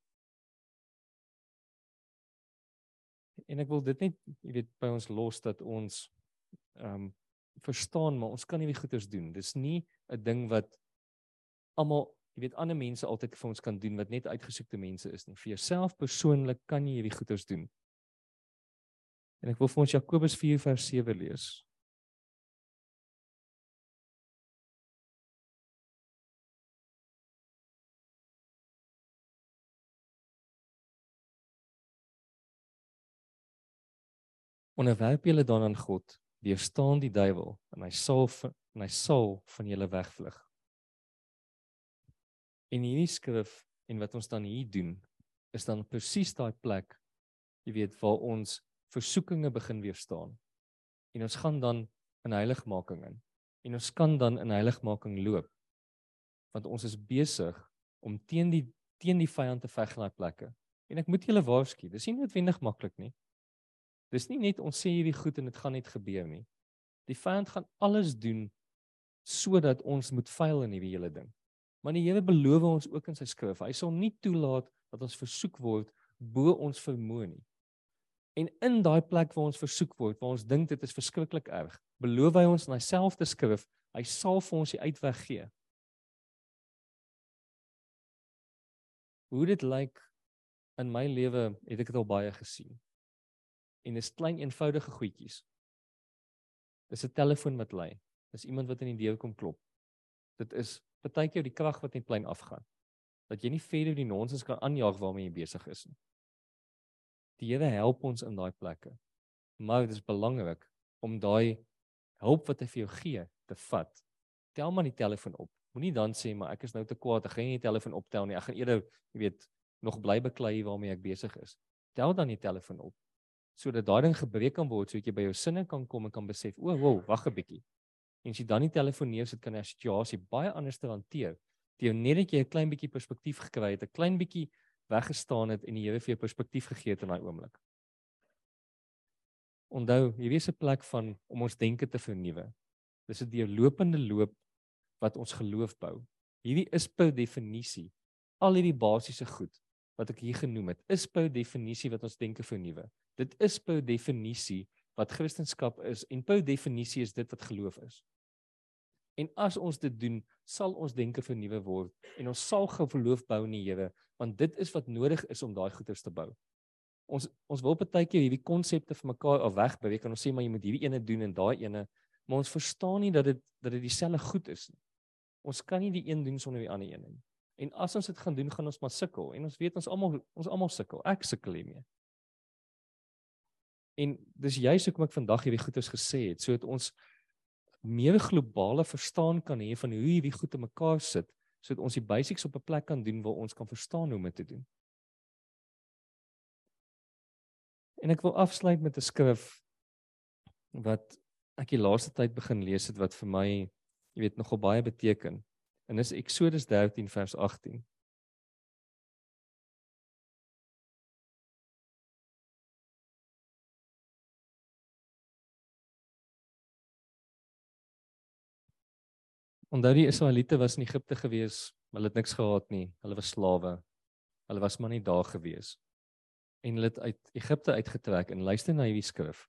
En ek wil dit net, jy weet, by ons los dat ons ehm um, verstaan maar ons kan nie die goeders doen. Dis nie 'n ding wat almal, jy weet, ander mense altyd vir ons kan doen wat net uitgesoekte mense is nie. Vir jouself persoonlik kan jy hierdie goeders doen. En ek wil vir ons Jakobus 4 vers 7 lees. Onderwerp julle dan aan God, weerstaan die duiwel en hy sal en hy sal van julle wegvlug. En hierdie skrif en wat ons dan hier doen is dan presies daai plek jy weet waar ons versoekinge begin weerstaan. En ons gaan dan in heiligmaking in. En ons kan dan in heiligmaking loop. Want ons is besig om teen die teen die vyand te veg in daai plekke. En ek moet julle waarsku, dis nie noodwendig maklik nie. Dis nie net ons sê hierdie goed en dit gaan net gebeur nie. Die vyand gaan alles doen sodat ons moet faal in hierdie hele ding. Maar die Here beloof ons ook in sy skrif, hy sal nie toelaat dat ons versoek word bo ons vermoë nie. En in daai plek waar ons versoek word, waar ons dink dit is verskriklik erg, beloof hy ons in hy selfde skrif, hy sal vir ons die uitweg gee. Hoe dit lyk in my lewe, het ek dit al baie gesien en dis klein eenvoudige goedjies. Dis 'n telefoon wat lui. Dis iemand wat in die deur kom klop. Dit is partykeer die krag wat net plein afgaan. Dat jy nie verder die nonsens kan aanjaag waarmee jy besig is nie. Die Here help ons in daai plekke. Maar dit is belangrik om daai hulp wat hy vir jou gee te vat. Tel maar die telefoon op. Moenie dan sê maar ek is nou te kwaad, ek gaan nie die telefoon optel nie. Ek gaan eerder, jy weet, nog bly beklei waarmee ek besig is. Tel dan die telefoon op sodat daai ding gebreek kan word sodat jy by jou sinne kan kom en kan besef, o, oh, wow, wag 'n bietjie. En as jy dan nie telefoneer sit kan jy 'n situasie baie anders te hanteer. Jy net dat jy 'n klein bietjie perspektief gekry het, 'n klein bietjie weggestaan het en die Here vir jou perspektief gegee het in daai oomblik. Onthou, hierdie is 'n plek van om ons denke te vernuwe. Dis 'n deurlopende loop wat ons geloof bou. Hierdie is per definisie al hierdie basiese goed wat ek hier genoem het, is per definisie wat ons denke vernuwe. Dit is per definisie wat Christendom is en per definisie is dit wat geloof is. En as ons dit doen, sal ons denke vernuwe word en ons sal geloof bou in die Here, want dit is wat nodig is om daai goeders te bou. Ons ons wil baie keer hierdie konsepte vir mekaar af wegbreek en ons sê maar jy moet hierdie ene doen en daai ene, maar ons verstaan nie dat dit dat dit dieselfde goed is nie. Ons kan nie die een doen sonder die ander een nie. En as ons dit gaan doen, gaan ons maar sukkel en ons weet ons almal ons almal sukkel. Ek sukkel hiermee. En dis juist hoekom ek vandag hierdie goeders gesê het, sodat ons meer globale verstaan kan hê van hoe hierdie goed te mekaar sit, sodat ons die basics op 'n plek kan doen waar ons kan verstaan hoe om dit te doen. En ek wil afsluit met 'n skrif wat ek die laaste tyd begin lees het wat vir my, jy weet, nogal baie beteken. En dis Eksodus 13 vers 18. Onthou die Israeliete was in Egipte gewees, hulle het niks gehad nie. Hulle was slawe. Hulle was maar nie daar gewees. En hulle het uit Egipte uitgetrek en luister na hierdie skrif.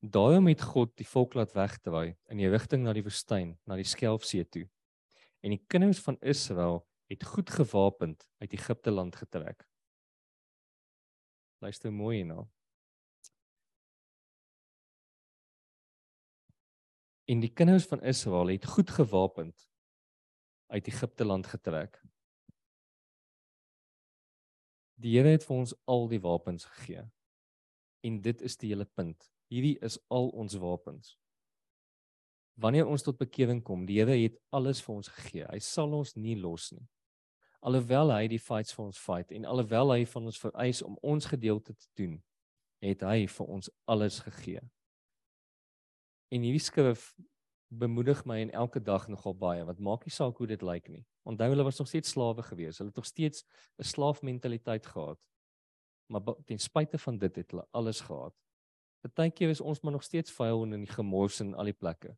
Daarom het God die volk laat wegdraai in die rigting na die woestyn, na die Skelfsee toe. En die kinders van Israel het goed gewapend uit Egipte land getrek. Luister mooi hierna. En die kinders van Israel het goed gewapend uit Egipte land getrek. Die Here het vir ons al die wapens gegee. En dit is die hele punt. Hierdie is al ons wapens. Wanneer ons tot bekering kom, die Here het alles vir ons gegee. Hy sal ons nie los nie. Alhoewel hy die fights vir ons fight en alhoewel hy van ons vereis om ons gedeelte te doen, het hy vir ons alles gegee. En hierdie skrif bemoedig my en elke dag nogal baie wat maak nie saak hoe dit lyk nie. Onthou hulle was nog steeds slawe gewees. Hulle het nog steeds 'n slaafmentaliteit gehad. Maar ten spyte van dit het hulle alles gehad. Partykeer is ons maar nog steeds vuil en in die gemors en al die plekke.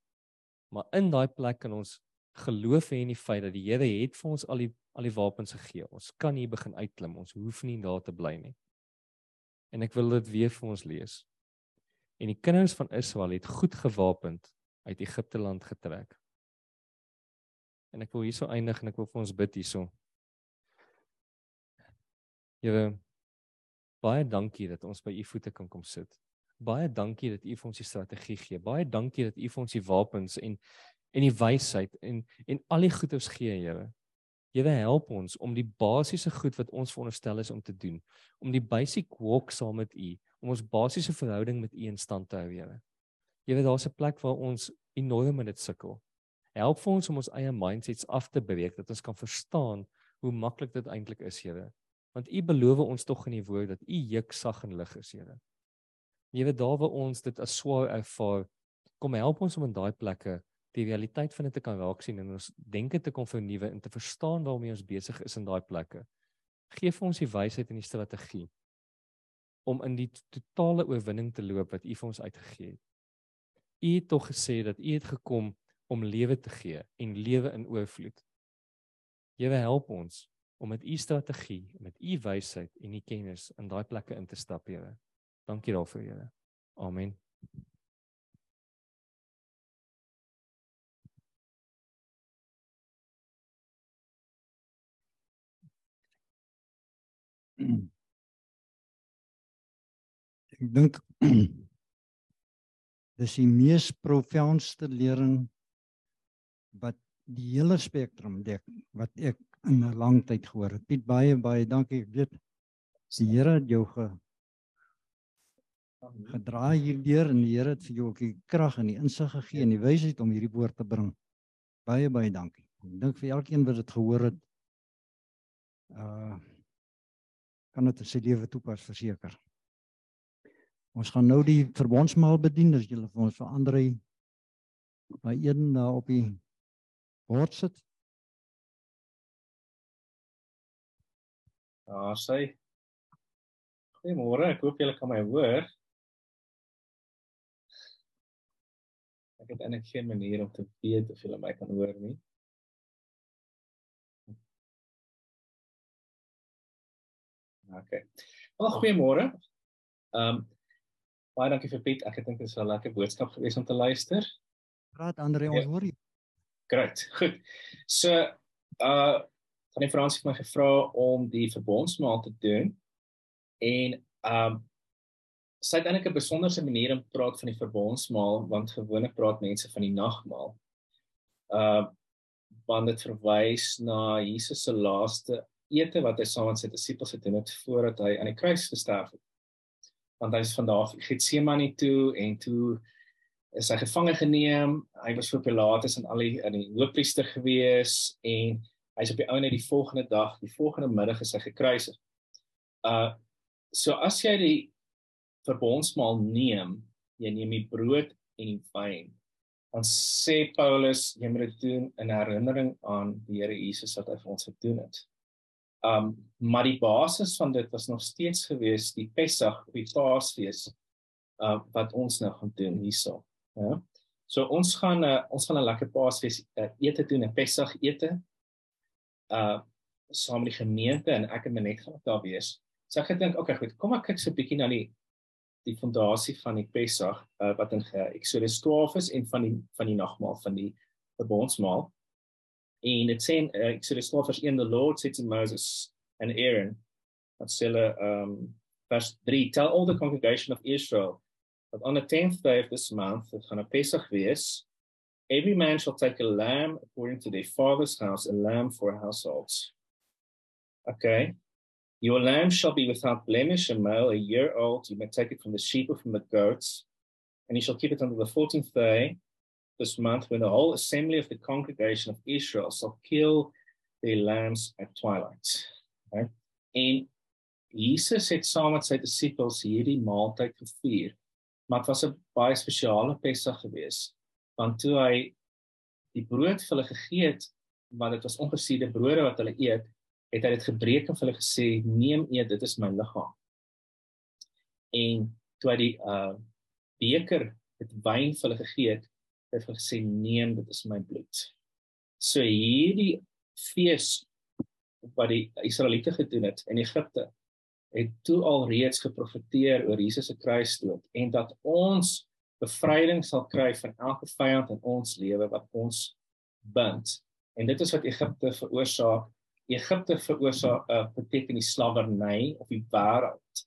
Maar in daai plek kan ons geloof hê in die feit dat die Here het vir ons al die al die wapens gegee. Ons kan hier begin uitklim. Ons hoef nie daar te bly nie. En ek wil dit weer vir ons lees. En die kinders van Israel het goed gewapend uit Egipte land getrek. En ek wil hierso eindig en ek wil vir ons bid hierso. Here baie dankie dat ons by u voete kan kom sit. Baie dankie dat u vir ons die strategie gee. Baie dankie dat u vir ons die wapens en en die wysheid en en al die goeders gee, Here. Here help ons om die basiese goed wat ons veronderstel is om te doen, om die basic walk saam met u, om ons basiese verhouding met u in stand te hou, Here. Jy weet daar's 'n plek waar ons enorm in dit sukkel. Help vir ons om ons eie mindsets af te breek dat ons kan verstaan hoe maklik dit eintlik is, Here. Want U beloof ons tog in die woord dat U juk sag en lig is, Here. Jy weet daar waar ons dit as swaar ervaar, kom help ons om in daai plekke die realiteit van dit te kan raak sien en ons denke te kon vernuwe en te verstaan waarmee ons besig is in daai plekke. Geef ons die wysheid en die strategie om in die totale oorwinning te loop wat U vir ons uitgegee het. U het tog gesê dat U het gekom om lewe te gee en lewe in oorvloed. Here help ons om met U strategie, met U wysheid en U kennis in daai plekke in te stap, Here. Dankie daarvoor, Here. Amen. Ek dink dis die mees profoundste lering wat die hele spektrum dek wat ek in 'n lang tyd gehoor het. Piet baie baie dankie. Ek weet die Here het jou ge gedra hierdeur en die Here het vir jou ook die krag en die insig gegee en die wysheid om hierdie woord te bring. Baie baie dankie. Ek dink vir elkeen wat dit gehoor het uh kan dit in sy lewe toepas verseker. Ons gaan nou die verbondsmaal bedien as julle vir ons verander hy by een daar op die bord sit. Ja, sê. Goeiemôre, ek hoop julle kan my hoor. Ek het eintlik geen manier om te weet of julle my kan hoor nie. Okay. Wel, goeiemôre. Ehm um, baie dankie vir Piet. Ek dink dit is 'n lekker boodskap gewees om te luister. Praat Andre, ons Ja. hoor jou. Great. Goed. So uh Tannie Frans het my gevra om die verbondsmaal te doen en um sy het eintlik 'n besonderse manier om praat van die verbondsmaal want gewoonlik praat mense van die nagmaal. Uh want dit verwys na Jesus se laaste ete wat hy saam met sy disippels gedoen het voordat hy aan die kruis gesterf het. Want hy is van daar af Getsemane toe en toe is hy gevange geneem. Hy was vir Pilatus en al die in die hoofpriester gewees en hy's op die ou net die volgende dag, die volgende middag is hy gekruisig. Uh so as jy die verbondsmaal neem, jy neem die brood en die wyn. Dan sê Paulus jy moet dit doen in herinnering aan die Here Jesus wat hy vir ons gedoen het. Um maar die basis van dit was nog steeds gewees die Pessach, die Paasfees uh wat ons nou gaan doen hierso. Ja. So ons gaan uh, ons gaan 'n lekker Paasfees uh, ete doen, 'n Pessach ete. Uh saam met die gemeente en ek en my net gaan daar wees. So ek gedink, okay, goed, kom ek kyk so 'n bietjie na die die fondasie van die Pessach uh, wat in Exodus 12 is en van die van die nagmaal van die verbondsmaal. En dit sê in uh, Exodus 12 vers 1 the Lord said to Moses and Aaron wat sê hulle um vers 3 tell all the congregation of Israel that on the 10th day of this month dit gaan 'n Pessach wees every man shall take a lamb according to their father's house a lamb for households. Okay. Your lamb shall be without blemish, a male, a year old. You may take it from the sheep or from the goats, and you shall keep it until the 14th day this month, when the whole assembly of the congregation of Israel shall kill their lambs at twilight. Okay? En Jesus het saam met sy disippels hierdie maaltyd gevier. Maar dit was 'n baie spesiale Pessach geweest, want toe hy die brood vir hulle gegee het, want dit was ongesuurde brode wat hulle eet, het hy dit gebreek en vir hulle gesê neem eet dit is my liggaam. En toe hy die uh beker met wyn vir hulle gegee het, het hy gesê neem dit is my bloed. So hierdie fees wat die Israeliete gedoen het in Egipte het toe al reeds geprofeteer oor Jesus se kruisdood en dat ons bevryding sal kry van elke vyand in ons lewe wat ons bind. En dit is wat Egipte veroorsaak Egipte veroorsaak uh, beteken die slawerny of die wêreld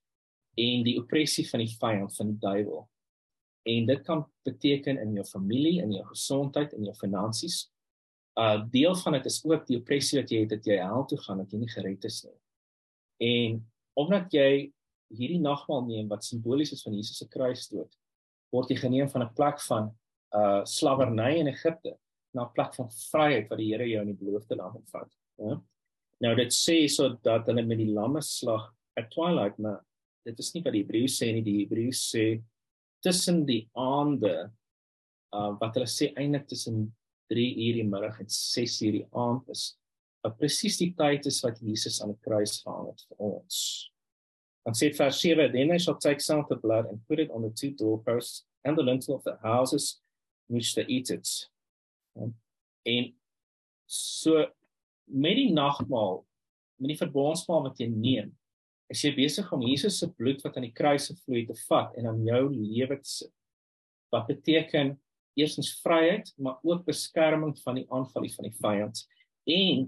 en die opressie van die vyand van die duiwel. En dit kan beteken in jou familie, in jou gesondheid, in jou finansies. uh, Deel van dit is ook die opressie wat jy het dat jy hel toe gaan dat jy nie gered is nie. En omdat jy hierdie nagmaal neem wat simbolies is van Jesus se kruisdood, word jy geneem van 'n plek van uh slawerny in Egipte na 'n plek van vryheid wat die Here jou in die beloofde land ontvat. Ja. Nou dit sê sodat hulle met die lamme slag at twilight, maar dit is nie wat die Hebreëus sê nie. Die Hebreëus sê tussen die aande uh wat hulle sê eintlik tussen 3 uur die middag en 6 uur die aand is. Wat presies die tyd is wat Jesus aan die kruis gehang het vir ons. Dan sê vers 7, then they shall take some of the blood and put it on the two doorposts and the lintel of the houses which they eat it. En so met die nagmaal, met die verbondsmaal wat jy neem, is jy besig om Jesus se bloed wat aan die kruis gevloei het te vat en aan jou lewe te sit. Wat beteken eerstens vryheid, maar ook beskerming van die aanvalle van die vyand en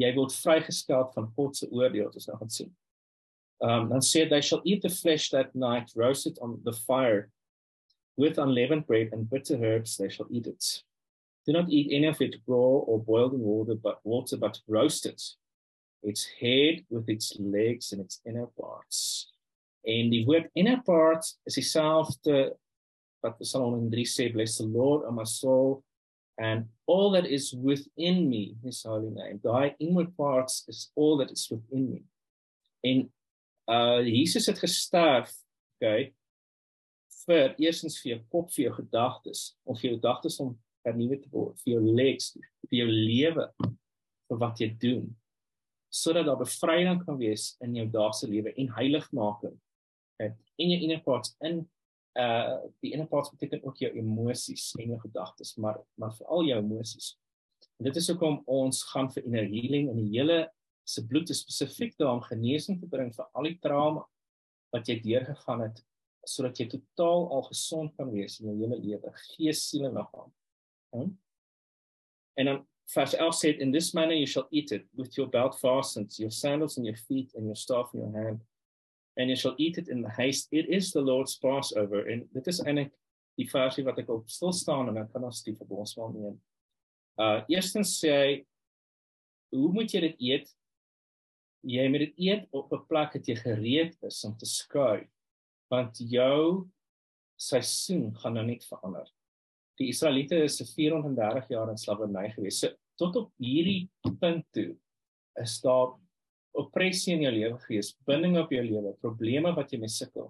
jy word vrygestel van God se oordeel, as ons nou gaan sien. Um dan sê they shall eat the flesh that night roasted on the fire with unleavened bread and bitter herbs they shall eat it. Do not eat any of it raw or boiled in water, but water, but roast it. Its head with its legs and its inner parts. En die woord inner parts is dieselfde wat Psalm 103 sê, bless the Lord, O my soul, and all that is within me, his holy name. Daai inward parts is all that is within me. En uh Jesus het gesterf, okay, vir eersens vir jou kop, vir jou gedagtes, om vir jou gedagtes om vernuwe te word vir jou legs vir jou lewe vir wat jy doen sodat daar bevryding kan wees in jou daagse lewe en heiligmaking. En in jou inner parts in uh die inner parts beteken ook jou emosies en jou gedagtes maar maar veral jou emosies. En dit is hoekom ons gaan vir inner healing en die hele se bloed is spesifiek daar om genesing te bring vir al die trauma wat jy deurgegaan het sodat jy totaal al gesond kan wees in jou hele lewe gees siel en liggaam. Hmm? And um, verse 11 said, In this manner you shall eat it, with your belt fastened, your sandals in your feet, and your staff in your hand. And you shall eat it in the haste. It is the Lord's Passover. En dit is eintlik die versie wat ek op stil staan en ek kan ons die verbondsmaal neem. Uh eerstens sê hy hoe moet jy dit eet? Jy moet dit eet op 'n plek dat jy gereed is om te skuif. Want jou seisoen gaan nou net verander die Israeliete is se 430 jaar in slawerny gewees. So tot op hierdie punt toe is daar opressie in jou lewe gewees, binding op jou lewe, probleme wat jy mee sukkel.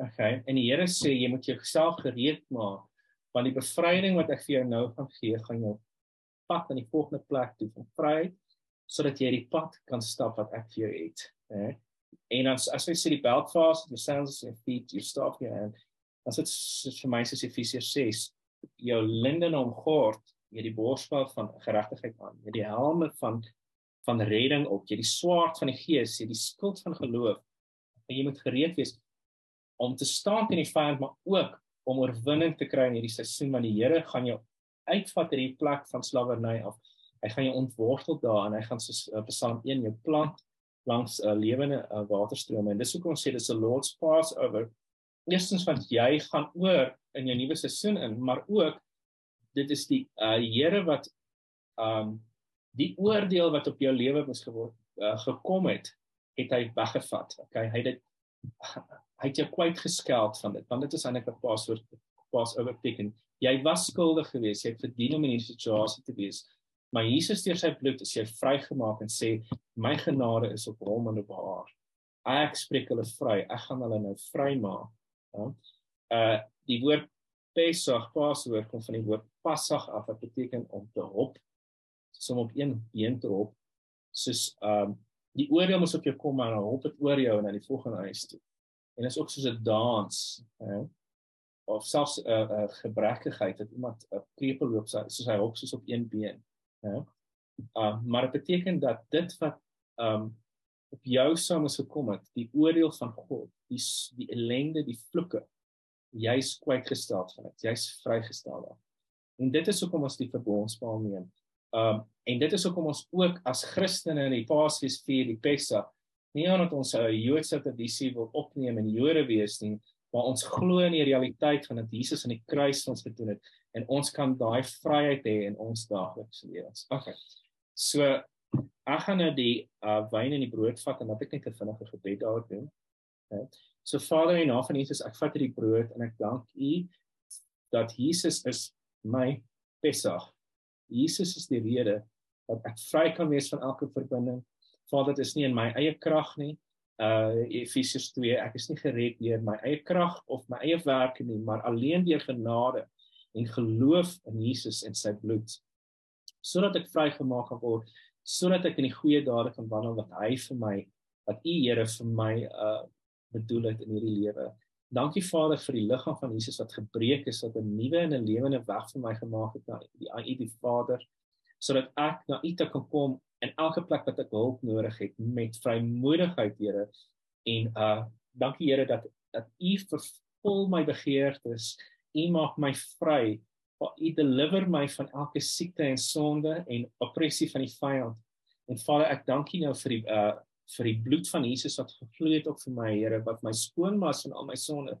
Okay, en die Here sê jy moet jouself gereed maak want die bevryding wat ek vir jou nou gaan gee, gaan jou pad aan die volgende plek toe van vryheid sodat jy die pad kan stap wat ek vir jou het, hè. En as as jy sê die belt fast, the sounds of your feet, you stop here and as dit vir my sê Efesiërs 6 jou linde om gord, jy die borsvaart van geregtigheid aan, jy die helme van van redding op, jy die swaard van die gees, jy die skild van geloof. En jy moet gereed wees om te staan teen die vyand, maar ook om oorwinning te kry in hierdie seisoen want die Here gaan jou uitvat uit die plek van slawerny af. Hy gaan jou ontwortel daar en hy gaan soos uh, Psalm 1 jou plant langs 'n uh, lewende uh, waterstrome. En dis hoekom ons sê dis 'n Lord's Passover. Eerstens want jy gaan oor in jou nuwe seisoen in, maar ook dit is die uh, Here wat um die oordeel wat op jou lewe moes geword uh, gekom het, het hy weggevat. Okay, hy het dit hy het jou kwyt geskeld van dit. Want dit is eintlik 'n paswoord pas overteken. Jy was skuldig geweest, jy het verdien om in hierdie situasie te wees. Maar Jesus deur sy bloed is jy vrygemaak en sê my genade is op hom en op haar. Ek spreek hulle vry. Ek gaan hulle nou vrymaak. Ja. Uh die woord Pesach, Paswoord kom van die woord Passag af wat beteken om te hop soos om op een been te hop soos um die oordeel moet op jou kom maar dan hop dit oor jou en na die volgende huis toe. En is ook soos 'n dans hè of selfs 'n uh, uh, gebrekkigheid dat iemand 'n uh, krepeel loop soos hy hop soos op een been hè. Uh, maar dit beteken dat dit wat um op jou sou moes gekom het die oordeel van God die die ellende die vloeke jy's kwytgestel van dit jy's vrygestel daar en dit is hoekom ons die verbondspaal neem Um en dit is hoekom ons ook as Christene in die Paasfees vier die Pesach nie omdat ons 'n Joodse tradisie wil opneem en Jode wees nie, maar ons glo in die realiteit van dat Jesus aan die kruis ons gedoen het en ons kan daai vryheid hê in ons daaglikse lewens. Okay. So ek gaan nou die uh wyn en die brood vat en dat ek net 'n vinnige gebed daar doen. Okay. So Vader in naam van Jesus, ek vat hierdie brood en ek dank U dat Jesus is my Pesach Jesus is die rede dat ek vry kan wees van elke verbinding. Vader, dit is nie in my eie krag nie. Uh Efesiërs 2, ek is nie gered deur my eie krag of my eie werke nie, maar alleen deur genade en geloof in Jesus en sy bloed. Sodat ek vrygemaak kan word, sodat ek in die goeie dade kan wandel wat hy vir my, wat U Here vir my uh bedoel het in hierdie lewe. Dankie Vader vir die liggaam van Jesus wat gebreek is dat 'n nuwe en 'n lewende weg vir my gemaak het na die aan U die Vader sodat ek na U te kan kom in elke plek wat ek hulp nodig het met vrymoedigheid Here. En uh dankie Here dat dat U vervul my begeertes. U maak my vry. U deliver my van elke siekte en sonde en oppressie van die vyand. En Vader ek dankie nou vir die uh vir die bloed van Jesus wat gevloei het ook vir my Here wat my skoon was van al my sonde.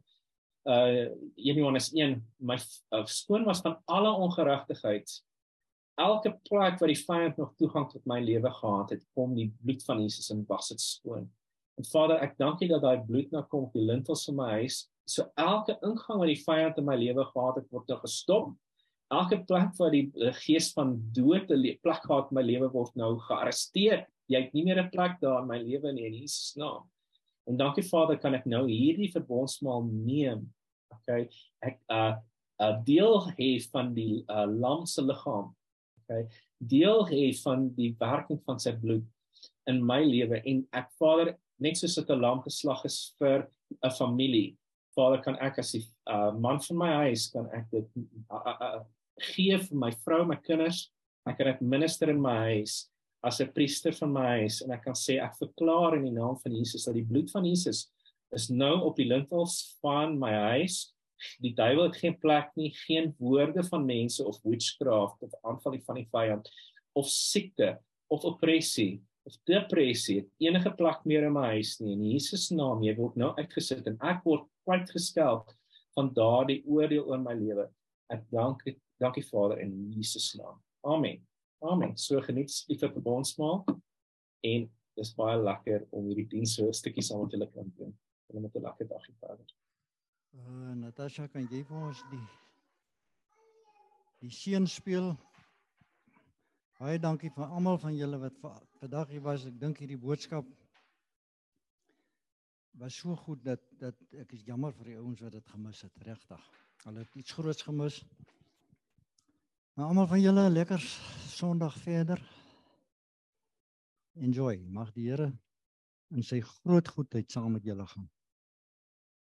Uh 1 Johannes 1 my uh, skoon was van alle ongeregtigheid. Elke plek waar die vyand nog toegang tot my lewe gehad het, kom die bloed van Jesus en was dit skoon. En Vader, ek dank U dat daai bloed nou kom op die lintels van my huis. So elke ingang wat die vyand in my lewe gehad het, word nou gestop. Elke plek waar die gees van dood 'n plek gehad in my lewe word nou gearresteer jy het nie meer 'n plek daar in my lewe nie in Jesus naam. En dankie Vader, kan ek nou hierdie verbondsmaal neem. Okay. Ek uh 'n uh, deel hê van die uh, lam se liggaam. Okay. Deel hê van die werking van sy bloed in my lewe en ek Vader, net soos dit 'n lam geslag is vir 'n familie. Vader, kan ek as die uh, man van my huis kan ek dit uh, uh, uh, gee vir my vrou, my kinders. Ek kan dit minister in my huis as 'n priester van my huis en ek kan sê ek verklaar in die naam van Jesus dat die bloed van Jesus is nou op die lintels van my huis. Die duiwel het geen plek nie, geen woorde van mense of witchcraft of aanval van die vyand of siekte of oppressie of depressie het enige plek meer in my huis nie. In Jesus naam, jy word nou uitgesit en ek word kwyt geskel van daardie oordeel oor my lewe. Ek dank dankie Vader in Jesus naam. Amen. Amen. So geniet die verbondsmaal en dis baie lekker om hierdie diens so 'n stukkie saam met julle kan doen. Julle moet 'n lekker dag hê verder. Uh Natasha, kan jy vir ons die die seën speel? Baie dankie vir almal van julle wat vandag hier was. Ek dink hierdie boodskap was so goed dat dat ek is jammer vir die ouens wat dit gemis het, regtig. Hulle het iets groots gemis. Maar almal van julle lekker Sondag verder. Enjoy. Mag die Here in sy groot goedheid saam met julle gaan.